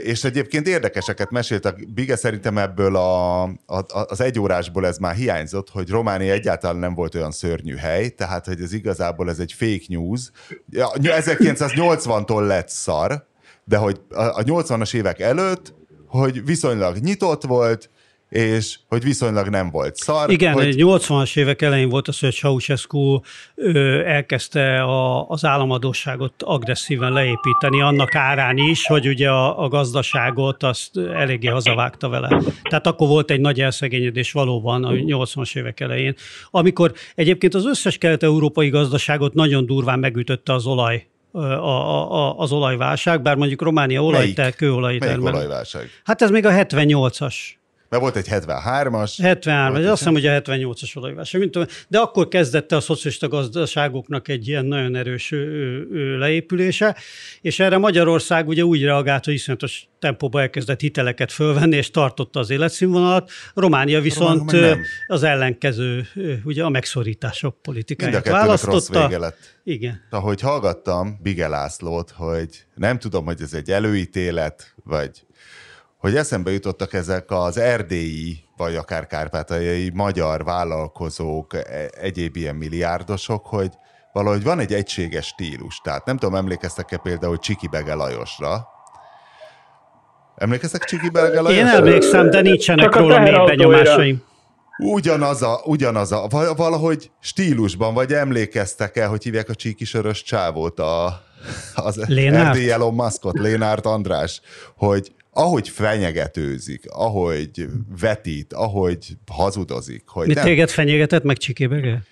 És egyébként érdekeseket meséltek. Bige szerintem ebből a, a, az egyórásból ez már hiányzott, hogy Románia egyáltalán nem volt olyan szörnyű hely, tehát hogy ez igazából ez egy fake news. Ja, 1980-tól lett szar, de hogy a, a 80-as évek előtt, hogy viszonylag nyitott volt, és hogy viszonylag nem volt szar. Igen, hogy... egy 80-as évek elején volt az, hogy Ceausescu elkezdte a, az államadóságot agresszíven leépíteni, annak árán is, hogy ugye a, a gazdaságot azt eléggé hazavágta vele. Tehát akkor volt egy nagy elszegényedés valóban a 80-as évek elején, amikor egyébként az összes kelet-európai gazdaságot nagyon durván megütötte az olaj a, a, a, az olajválság, bár mondjuk Románia olajtel, kőolajtermelő. Melyik olajválság? Hát ez még a 78-as Mert volt egy 73-as. 73 azt hiszem, hogy a 78-as olajvás. De akkor kezdette a szocialista gazdaságoknak egy ilyen nagyon erős leépülése, és erre Magyarország ugye úgy reagált, hogy iszonyatos tempóba elkezdett hiteleket fölvenni, és tartotta az életszínvonalat. Románia viszont az ellenkező, ugye a megszorítások politikáját választotta. Rossz vége lett. Igen. Ahogy hallgattam Bige Lászlót, hogy nem tudom, hogy ez egy előítélet, vagy hogy eszembe jutottak ezek az erdélyi, vagy akár kárpátaljai magyar vállalkozók, e, egyéb ilyen milliárdosok, hogy valahogy van egy egységes stílus. Tehát nem tudom, emlékeztek-e például Csiki Bege Lajosra, Emlékeztek Csiki Bege Lajosra? Én emlékszem, de nincsenek róla még benyomásaim. Ugyanaz a, ugyanaz a, valahogy stílusban, vagy emlékeztek el, hogy hívják a csíki sörös csávót, a, az Lénárt? Elon Muskot, Lénárt András, hogy ahogy fenyegetőzik, ahogy vetít, ahogy hazudozik. Hogy Mi nem, téged fenyegetett meg Csikébege?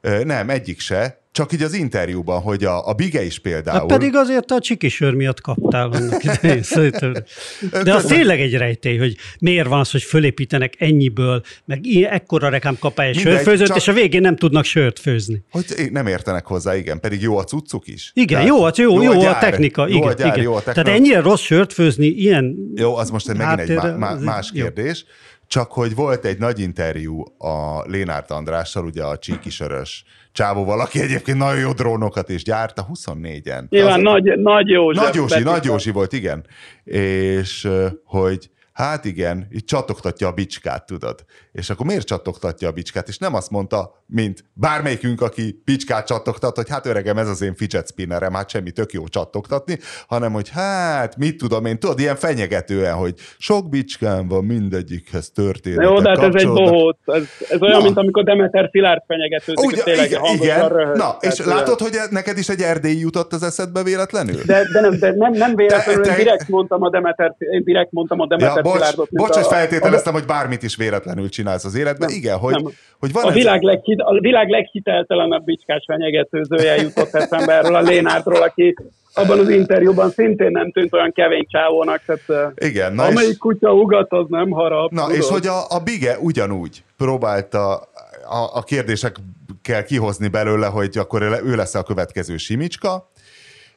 Nem, egyik se. Csak így az interjúban, hogy a, a Bige is például... Hát pedig azért a csikisör miatt kaptál annak idején, De az tényleg egy rejtély, hogy miért van az, hogy fölépítenek ennyiből, meg ilyen, ekkora reklámkapály sörfőzőt, csak... és a végén nem tudnak sört főzni. Hogy nem értenek hozzá, igen, pedig jó a cuccuk is. Igen, Tehát jó, jó, jó, jó a, gyár, a technika. Jó igen, a gyár, igen. Jó a technika. Tehát ennyire rossz sört főzni, ilyen... Jó, az most megint egy má, má, más kérdés. Jó. Csak hogy volt egy nagy interjú a Lénárt Andrással, ugye a csíkisörös csávóval, aki egyébként nagyon jó drónokat is gyárt, a 24-en. Nyilván az, nagy, nagy Józsi. Nagy Józsi, Nagy Józsi volt, igen. És hogy hát igen, itt csatogtatja a bicskát, tudod. És akkor miért csatogtatja a bicskát? És nem azt mondta, mint bármelyikünk, aki bicskát csattogtat, hogy hát öregem, ez az én fidget spinnerem, hát semmi tök jó csattogtatni, hanem hogy hát, mit tudom én, tudod, ilyen fenyegetően, hogy sok bicskám van, mindegyikhez történet. Jó, de hát ez egy bohóc. Ez, ez olyan, Na. mint amikor Demeter Szilárd fenyegetőzik, Ugye, tényleg igen, igen. Röhöz, Na, és tehát, látod, hogy neked is egy erdély jutott az eszedbe véletlenül? De, de nem, de nem, nem véletlenül, te, te... direkt mondtam a Demeter, én direkt mondtam a Demeter ja, bocs, bocs, hogy feltételeztem, a... hogy bármit is véletlenül csinálsz az életben. Nem, Igen, hogy, nem. hogy van a, ez világ leghit, a világ leghiteltelenebb bicskás fenyegetőzője jutott eszembe erről a Lénártról, aki abban az interjúban szintén nem tűnt olyan kevény csávónak, tehát Igen, na amelyik és... kutya ugat, az nem harap. Na, tudod? és hogy a, a Bige ugyanúgy próbálta a, a kérdésekkel kihozni belőle, hogy akkor ő lesz a következő Simicska,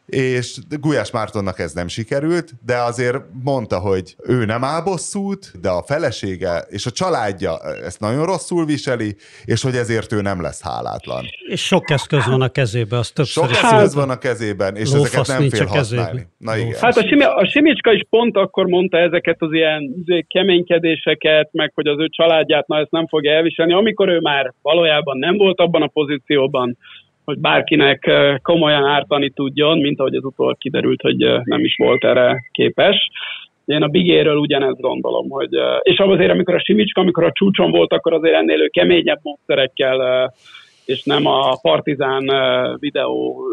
és Gulyás Mártonnak ez nem sikerült, de azért mondta, hogy ő nem áll bosszút, de a felesége és a családja ezt nagyon rosszul viseli, és hogy ezért ő nem lesz hálátlan. És sok eszköz van a kezében, az többször Sok eszköz van a kezében, és Lófasz ezeket nem fél használni. Na igen. Hát a, Simi, a Simicska is pont akkor mondta ezeket az ilyen izé, keménykedéseket, meg hogy az ő családját na ezt nem fogja elviselni, amikor ő már valójában nem volt abban a pozícióban, hogy bárkinek komolyan ártani tudjon, mint ahogy az utol kiderült, hogy nem is volt erre képes. Én a Bigéről ugyanezt gondolom, hogy, és azért, amikor a Simicska, amikor a csúcson volt, akkor azért ennél ő keményebb módszerekkel és nem a Partizán videó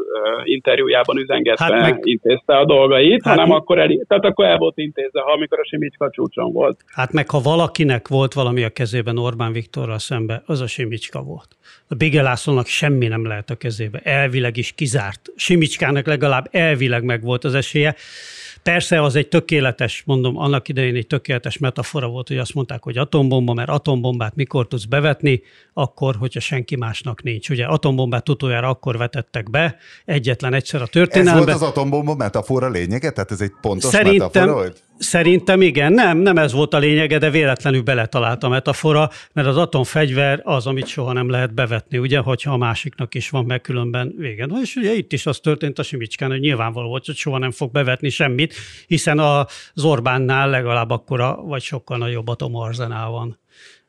interjújában üzengette, hát meg, intézte a dolgait, hát hanem akkor el, tehát akkor el volt intézve, ha amikor a Simicska csúcson volt. Hát meg ha valakinek volt valami a kezében Orbán Viktorral szembe, az a Simicska volt. A Bigelászlónak semmi nem lehet a kezébe, elvileg is kizárt. Simicskának legalább elvileg meg volt az esélye. Persze az egy tökéletes, mondom, annak idején egy tökéletes metafora volt, hogy azt mondták, hogy atombomba, mert atombombát mikor tudsz bevetni, akkor, hogyha senki másnak nincs. Ugye atombombát utoljára akkor vetettek be, egyetlen egyszer a történelemben. Ez volt az atombomba metafora lényege? Tehát ez egy pontos Szerintem, metafora volt? Szerintem igen, nem, nem ez volt a lényege, de véletlenül beletalált a metafora, mert az atomfegyver az, amit soha nem lehet bevetni, ugye, hogyha a másiknak is van meg különben vége. No, és ugye itt is az történt a Simicskán, hogy nyilvánvaló volt, hogy soha nem fog bevetni semmit, hiszen az Orbánnál legalább akkora, vagy sokkal nagyobb atomarzenál van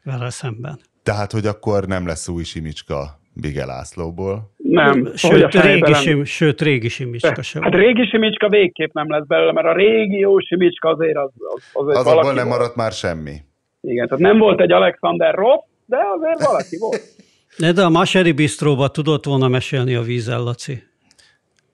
vele szemben. Tehát, hogy akkor nem lesz új Simicska Bige Lászlóból. Nem. Sőt, régi, sim, sőt régi Simicska sem. Hát régi Simicska végképp nem lesz belőle, mert a régi jó Simicska azért az, az, az az abból nem maradt már semmi. Igen, tehát nem volt egy Alexander Ross, de azért valaki volt. De, de a Maseri Bistróba tudott volna mesélni a vízzel, Laci.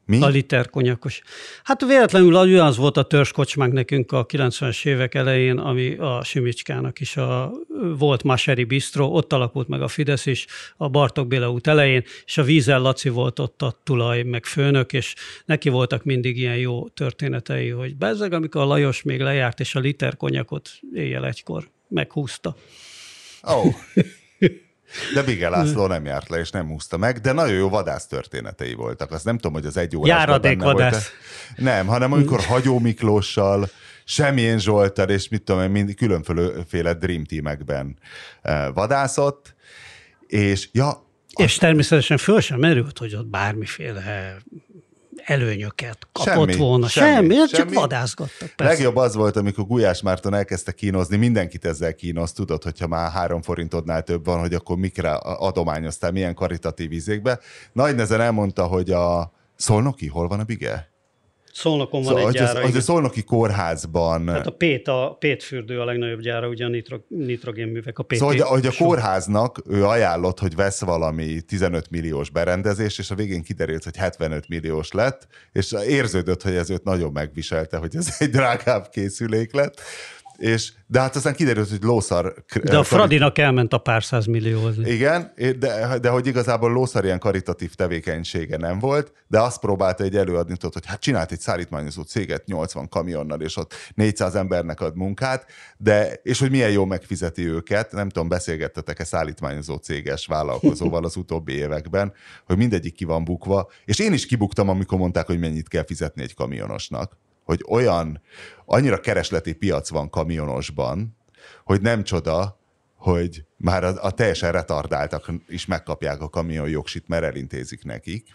Mi? A liter konyakos. Hát véletlenül az volt a törskocsmánk nekünk a 90-es évek elején, ami a Simicskának is a, volt Maseri Bistro, ott alakult meg a Fidesz is a Bartok Béla út elején, és a Vízel Laci volt ott a tulaj, meg főnök, és neki voltak mindig ilyen jó történetei, hogy bezzeg, amikor a Lajos még lejárt, és a liter konyakot éjjel egykor meghúzta. Ó. Oh. De Bige László nem járt le, és nem húzta meg, de nagyon jó vadász történetei voltak. Azt nem tudom, hogy az egy órásban Járadék benne vadász. volt Nem, hanem amikor Hagyó Miklóssal, Semmilyen Zsoltal, és mit tudom én, mind különféle Dream Teamekben eh, vadászott, és ja, és természetesen föl sem merült, hogy ott bármiféle előnyöket kapott Semmi, volna. semmi, Semmi, semmi csak vadászgattak. Persze. Legjobb az volt, amikor Gulyás Márton elkezdte kínozni, mindenkit ezzel kínoz, tudod, hogyha már három forintodnál több van, hogy akkor mikre adományoztál, milyen karitatív izékbe. Nagy nezen elmondta, hogy a Szolnoki, hol van a Bige? Szolnokon van Szóval, egy hogy, az, gyára. hogy a. Szolnoki kórházban... Hát a Pét, a Pét fürdő a legnagyobb gyára, ugye a nitro, nitrogénművek, a PT. Szóval, hogy, hogy a kórháznak ő ajánlott, hogy vesz valami 15 milliós berendezést, és a végén kiderült, hogy 75 milliós lett, és érződött, hogy ez őt nagyon megviselte, hogy ez egy drágább készülék lett. És, de hát aztán kiderült, hogy lószar... De a Fradinak elment a pár száz milliózni. Igen, de, de hogy igazából lószar ilyen karitatív tevékenysége nem volt, de azt próbálta egy előadni, tudod, hogy hát csinált egy szállítmányozó céget 80 kamionnal, és ott 400 embernek ad munkát, de, és hogy milyen jó megfizeti őket, nem tudom, beszélgettetek-e szállítmányozó céges vállalkozóval az utóbbi években, hogy mindegyik ki van bukva, és én is kibuktam, amikor mondták, hogy mennyit kell fizetni egy kamionosnak hogy olyan, annyira keresleti piac van kamionosban, hogy nem csoda, hogy már a, a teljesen retardáltak is megkapják a kamion jogsit, mert elintézik nekik.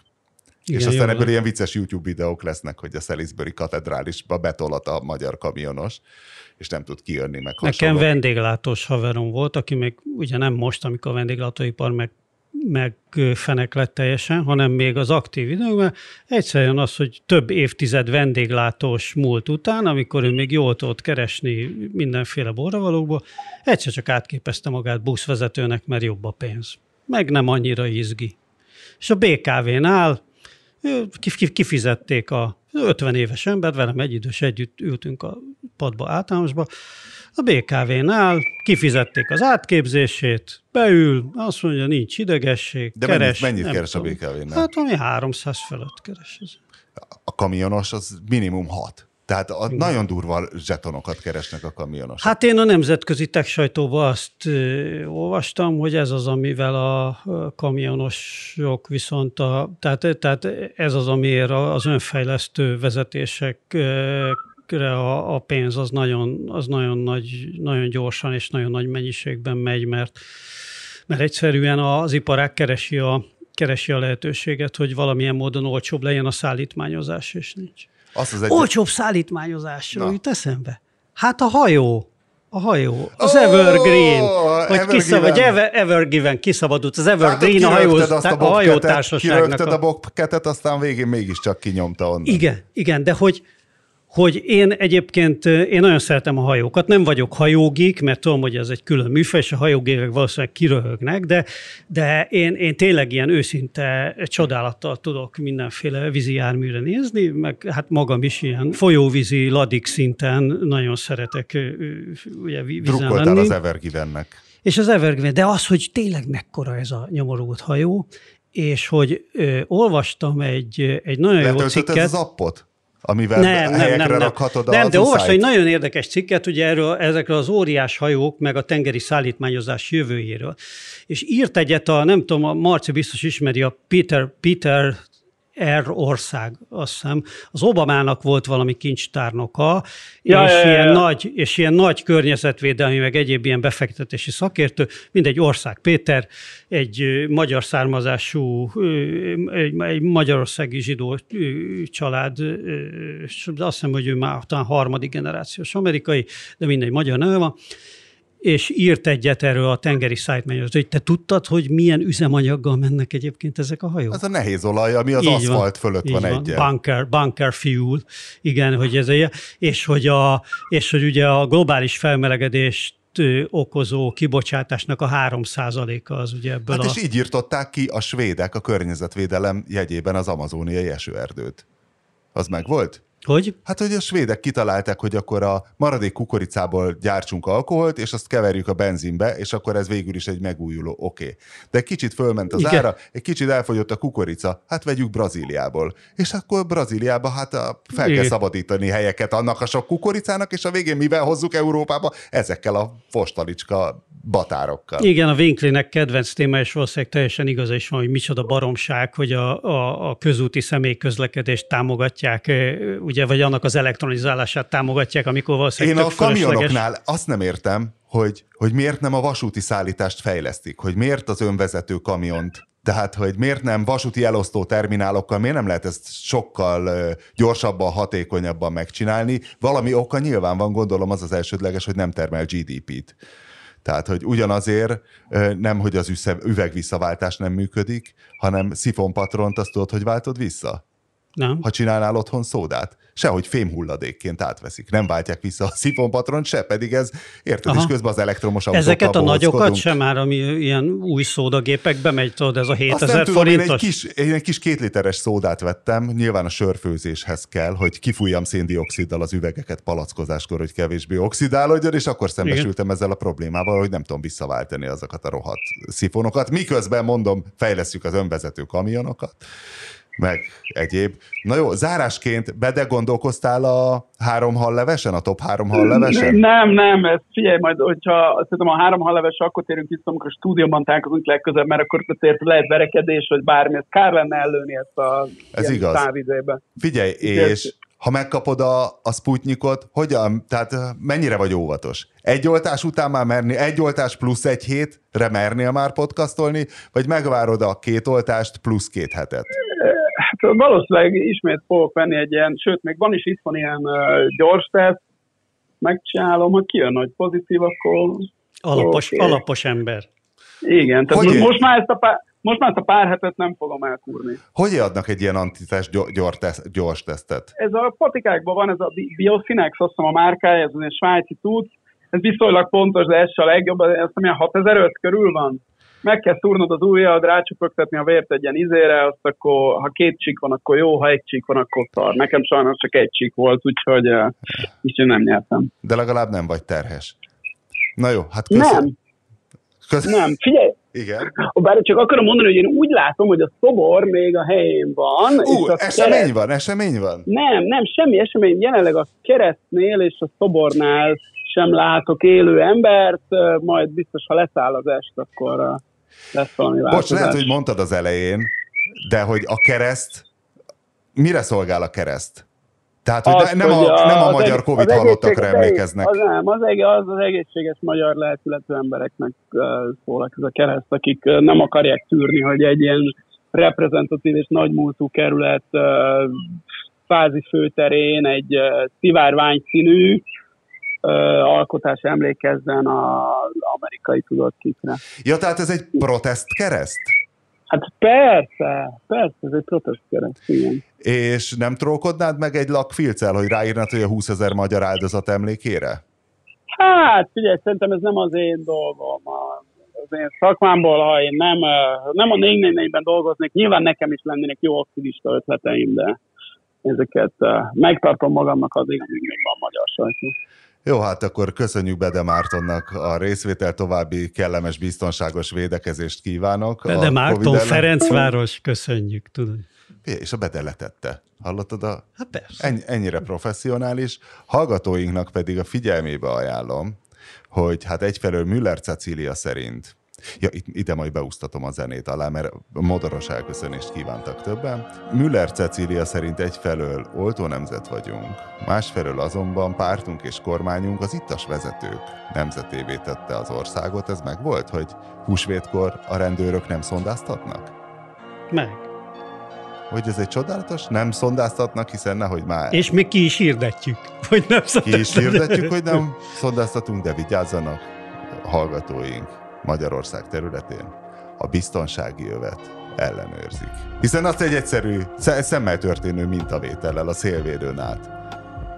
Igen, és aztán ebből ilyen vicces YouTube videók lesznek, hogy a Salisbury katedrálisba betolat a magyar kamionos, és nem tud kijönni meg Nekem hasonló. vendéglátós haverom volt, aki még ugye nem most, amikor a vendéglátóipar meg megfenek lett teljesen, hanem még az aktív időkben, egyszerűen az, hogy több évtized vendéglátós múlt után, amikor ő még jól tudott keresni mindenféle borravalókból, egyszer csak átképezte magát buszvezetőnek, mert jobb a pénz. Meg nem annyira izgi. És a BKV-nál kifizették a 50 éves embert, velem egy idős együtt ültünk a padba általánosba, a BKV-nál kifizették az átképzését, beül, azt mondja, nincs idegesség, De keres. mennyit, mennyit keres a tudom. BKV-nál? Hát ami 300 felett keres. A kamionos az minimum 6. Tehát a nagyon durva zsetonokat keresnek a kamionosok. Hát én a nemzetközi tech sajtóban azt ö, olvastam, hogy ez az, amivel a kamionosok viszont, a, tehát, tehát ez az, amiért a- az önfejlesztő vezetésekre a, a pénz az nagyon, az nagyon, nagy, nagyon gyorsan és nagyon nagy mennyiségben megy, mert, mert egyszerűen az iparág keresi a, keresi a lehetőséget, hogy valamilyen módon olcsóbb legyen a szállítmányozás, és nincs. Azt az egy... Olcsóbb szállítmányozásról Na. jut eszembe. Hát a hajó. A hajó. Az Ó, Evergreen. Vagy, Evergiven. kiszab, vagy Ever, Evergiven kiszabadult. Az Evergreen a, hajó, azt a a hajótársaságnak. kirögted A... a bobketet, aztán végén mégiscsak kinyomta onnan. Igen, igen, de hogy, hogy én egyébként, én nagyon szeretem a hajókat, nem vagyok hajógik, mert tudom, hogy ez egy külön műfaj, és a hajógékek valószínűleg kiröhögnek, de, de én, én tényleg ilyen őszinte csodálattal tudok mindenféle vízi járműre nézni, meg hát magam is ilyen folyóvízi ladik szinten nagyon szeretek ugye vízen Drukkoltál lenni. az Evergivennek. És az Evergreen, de az, hogy tényleg mekkora ez a nyomorult hajó, és hogy ö, olvastam egy, egy nagyon jó Letöltöd cikket. az appot? Amivel Nem, nem, helyekre nem, nem. rakhatod nem az de olvastam egy nagyon érdekes cikket, ugye erről, ezekről az óriás hajók, meg a tengeri szállítmányozás jövőjéről. És írt egyet a, nem tudom, a Marci biztos ismeri, a Peter, Peter R. ország, azt hiszem. Az Obamának volt valami kincstárnoka, Ja, és, ja, ja, ilyen ja. Nagy, és ilyen nagy környezetvédelmi, meg egyéb ilyen befektetési szakértő, mindegy ország Péter, egy magyar származású, egy, egy magyarországi zsidó család, azt hiszem, hogy ő már talán harmadik generációs amerikai, de mindegy, magyar neve van, és írt egyet erről a tengeri szájtmányozat, hogy te tudtad, hogy milyen üzemanyaggal mennek egyébként ezek a hajók? Az a nehéz olaj, ami az Így aszfalt fölött így van, egyen. Bunker, bunker fuel, igen, hogy ez egy, és hogy, a, és hogy ugye a globális felmelegedést okozó kibocsátásnak a 3%-a az ugye ebből Hát a... és így írtották ki a svédek a környezetvédelem jegyében az amazóniai esőerdőt. Az meg volt? Hogy? Hát, hogy a svédek kitalálták, hogy akkor a maradék kukoricából gyártsunk alkoholt, és azt keverjük a benzinbe, és akkor ez végül is egy megújuló, oké. Okay. De kicsit fölment az Igen. ára, egy kicsit elfogyott a kukorica, hát vegyük Brazíliából. És akkor Brazíliába hát a, fel Igen. kell szabadítani helyeket annak a sok kukoricának, és a végén mivel hozzuk Európába? Ezekkel a fostalicska batárokkal. Igen, a Winklinek kedvenc téma, és valószínűleg teljesen igaza is van, hogy micsoda baromság, hogy a, a, a közúti személyközlekedést támogatják, ugye, vagy annak az elektronizálását támogatják, amikor valószínűleg Én a kamionoknál azt nem értem, hogy, hogy miért nem a vasúti szállítást fejlesztik, hogy miért az önvezető kamiont tehát, hogy miért nem vasúti elosztó terminálokkal, miért nem lehet ezt sokkal gyorsabban, hatékonyabban megcsinálni? Valami oka nyilván van, gondolom az az elsődleges, hogy nem termel GDP-t. Tehát, hogy ugyanazért nem, hogy az üvegvisszaváltás nem működik, hanem szifonpatront azt tudod, hogy váltod vissza? Nem. Ha csinálnál otthon szódát sehogy fémhulladékként átveszik. Nem váltják vissza a szifonpatron se, pedig ez, érted, Aha. és közben az elektromos Ezeket a nagyokat sem már, ami ilyen új szódagépekbe megy, tudod, ez a 7000 tudom, forintos? Én egy, kis, én egy kis két literes szódát vettem, nyilván a sörfőzéshez kell, hogy kifújjam széndioksziddal az üvegeket palackozáskor, hogy kevésbé oxidálódjon, és akkor szembesültem Igen. ezzel a problémával, hogy nem tudom visszaváltani azokat a rohadt szifonokat. Miközben mondom, fejlesztjük az önvezető kamionokat meg egyéb. Na jó, zárásként bede gondolkoztál a három hallevesen, a top három hallevesen? Nem, nem, ez figyelj majd, hogyha szerintem a három halleves, akkor térünk vissza, amikor a stúdióban találkozunk legközelebb, mert akkor azért lehet verekedés, vagy bármi, ez kár lenne ellőni ezt a ez igaz. távizébe. Figyelj, és ha megkapod a, a Sputnikot, hogyan, tehát mennyire vagy óvatos? Egy oltás után már merni, egy oltás plusz egy hétre mernél már podcastolni, vagy megvárod a két oltást plusz két hetet? Hát valószínűleg ismét fogok venni egy ilyen, sőt, még van is itt van ilyen uh, gyors teszt, megcsinálom, hogy kijön, hogy pozitív, akkor... Alapos, okay. alapos ember. Igen, tehát hogy most, már ezt a pár, most már ezt a pár hetet nem fogom elkúrni. Hogy adnak egy ilyen antitest gyors, teszt, gyors tesztet? Ez a patikákban van, ez a Biosinex, azt hiszem a márkája, ez egy svájci tud, ez viszonylag pontos, de ez a legjobb, ez hiszem 6005 körül van meg kell szúrnod az ujjad, rácsupogtatni a vért egy ilyen izére, azt akkor, ha két csík van, akkor jó, ha egy csík van, akkor szar. Nekem sajnos csak egy csík volt, úgyhogy uh, így nem nyertem. De legalább nem vagy terhes. Na jó, hát köszön. Nem. Köszön. Nem, figyelj, igen. Bár csak akarom mondani, hogy én úgy látom, hogy a szobor még a helyén van. Ú, és esemény kereszt... van, esemény van? Nem, nem, semmi esemény. Jelenleg a keresztnél és a szobornál sem látok élő embert, majd biztos, ha leszáll az est, akkor lesz valami változás. Bocs, lehet, hogy mondtad az elején, de hogy a kereszt, mire szolgál a kereszt? Tehát, hogy az, nem, hogy a, nem a magyar Covid hallottakra emlékeznek. Az nem, az, az, az egészséges magyar lelkületű embereknek szól ez a kereszt, akik nem akarják tűrni, hogy egy ilyen reprezentatív és nagymúltú kerület fázi főterén egy szivárvány színű, alkotás emlékezzen az amerikai tudott kikre. Ja, tehát ez egy protest kereszt? Hát persze, persze, ez egy protest kereszt, igen. És nem trókodnád meg egy lakfilccel, hogy ráírnád, hogy a 20 ezer magyar áldozat emlékére? Hát, figyelj, szerintem ez nem az én dolgom. Az én szakmámból, ha én nem, nem a 444-ben dolgoznék, nyilván nekem is lennének jó aktivista ötleteim, de ezeket megtartom magamnak addig, amíg még van magyar sajtó. Jó, hát akkor köszönjük Bede Mártonnak a részvétel, további kellemes, biztonságos védekezést kívánok. Bede Márton, Ferencváros, köszönjük, tudod. És a Bede letette. Hallottad a... Hát persze. Ennyi, ennyire professzionális. Hallgatóinknak pedig a figyelmébe ajánlom, hogy hát egyfelől Müller Cecília szerint Ja, itt, ide majd beúsztatom a zenét alá, mert modoros elköszönést kívántak többen. Müller Cecília szerint egyfelől oltó nemzet vagyunk, másfelől azonban pártunk és kormányunk az ittas vezetők nemzetévé tette az országot. Ez meg volt, hogy húsvétkor a rendőrök nem szondáztatnak? Meg. Hogy ez egy csodálatos? Nem szondáztatnak, hiszen nehogy már... És még ki is hirdetjük, hogy nem Ki is hirdetjük, hogy nem szondáztatunk, de vigyázzanak hallgatóink Magyarország területén a biztonsági övet ellenőrzik. Hiszen azt egy egyszerű, szemmel történő mintavétellel a szélvédőn át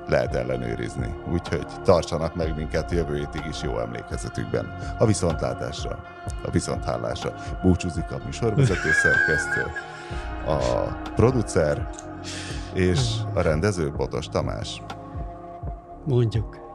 lehet ellenőrizni. Úgyhogy tartsanak meg minket jövő hétig is jó emlékezetükben. A viszontlátásra, a viszonthálásra. Búcsúzik a műsorvezető szerkesztő, a producer És a rendező Botos Tamás. Mondjuk.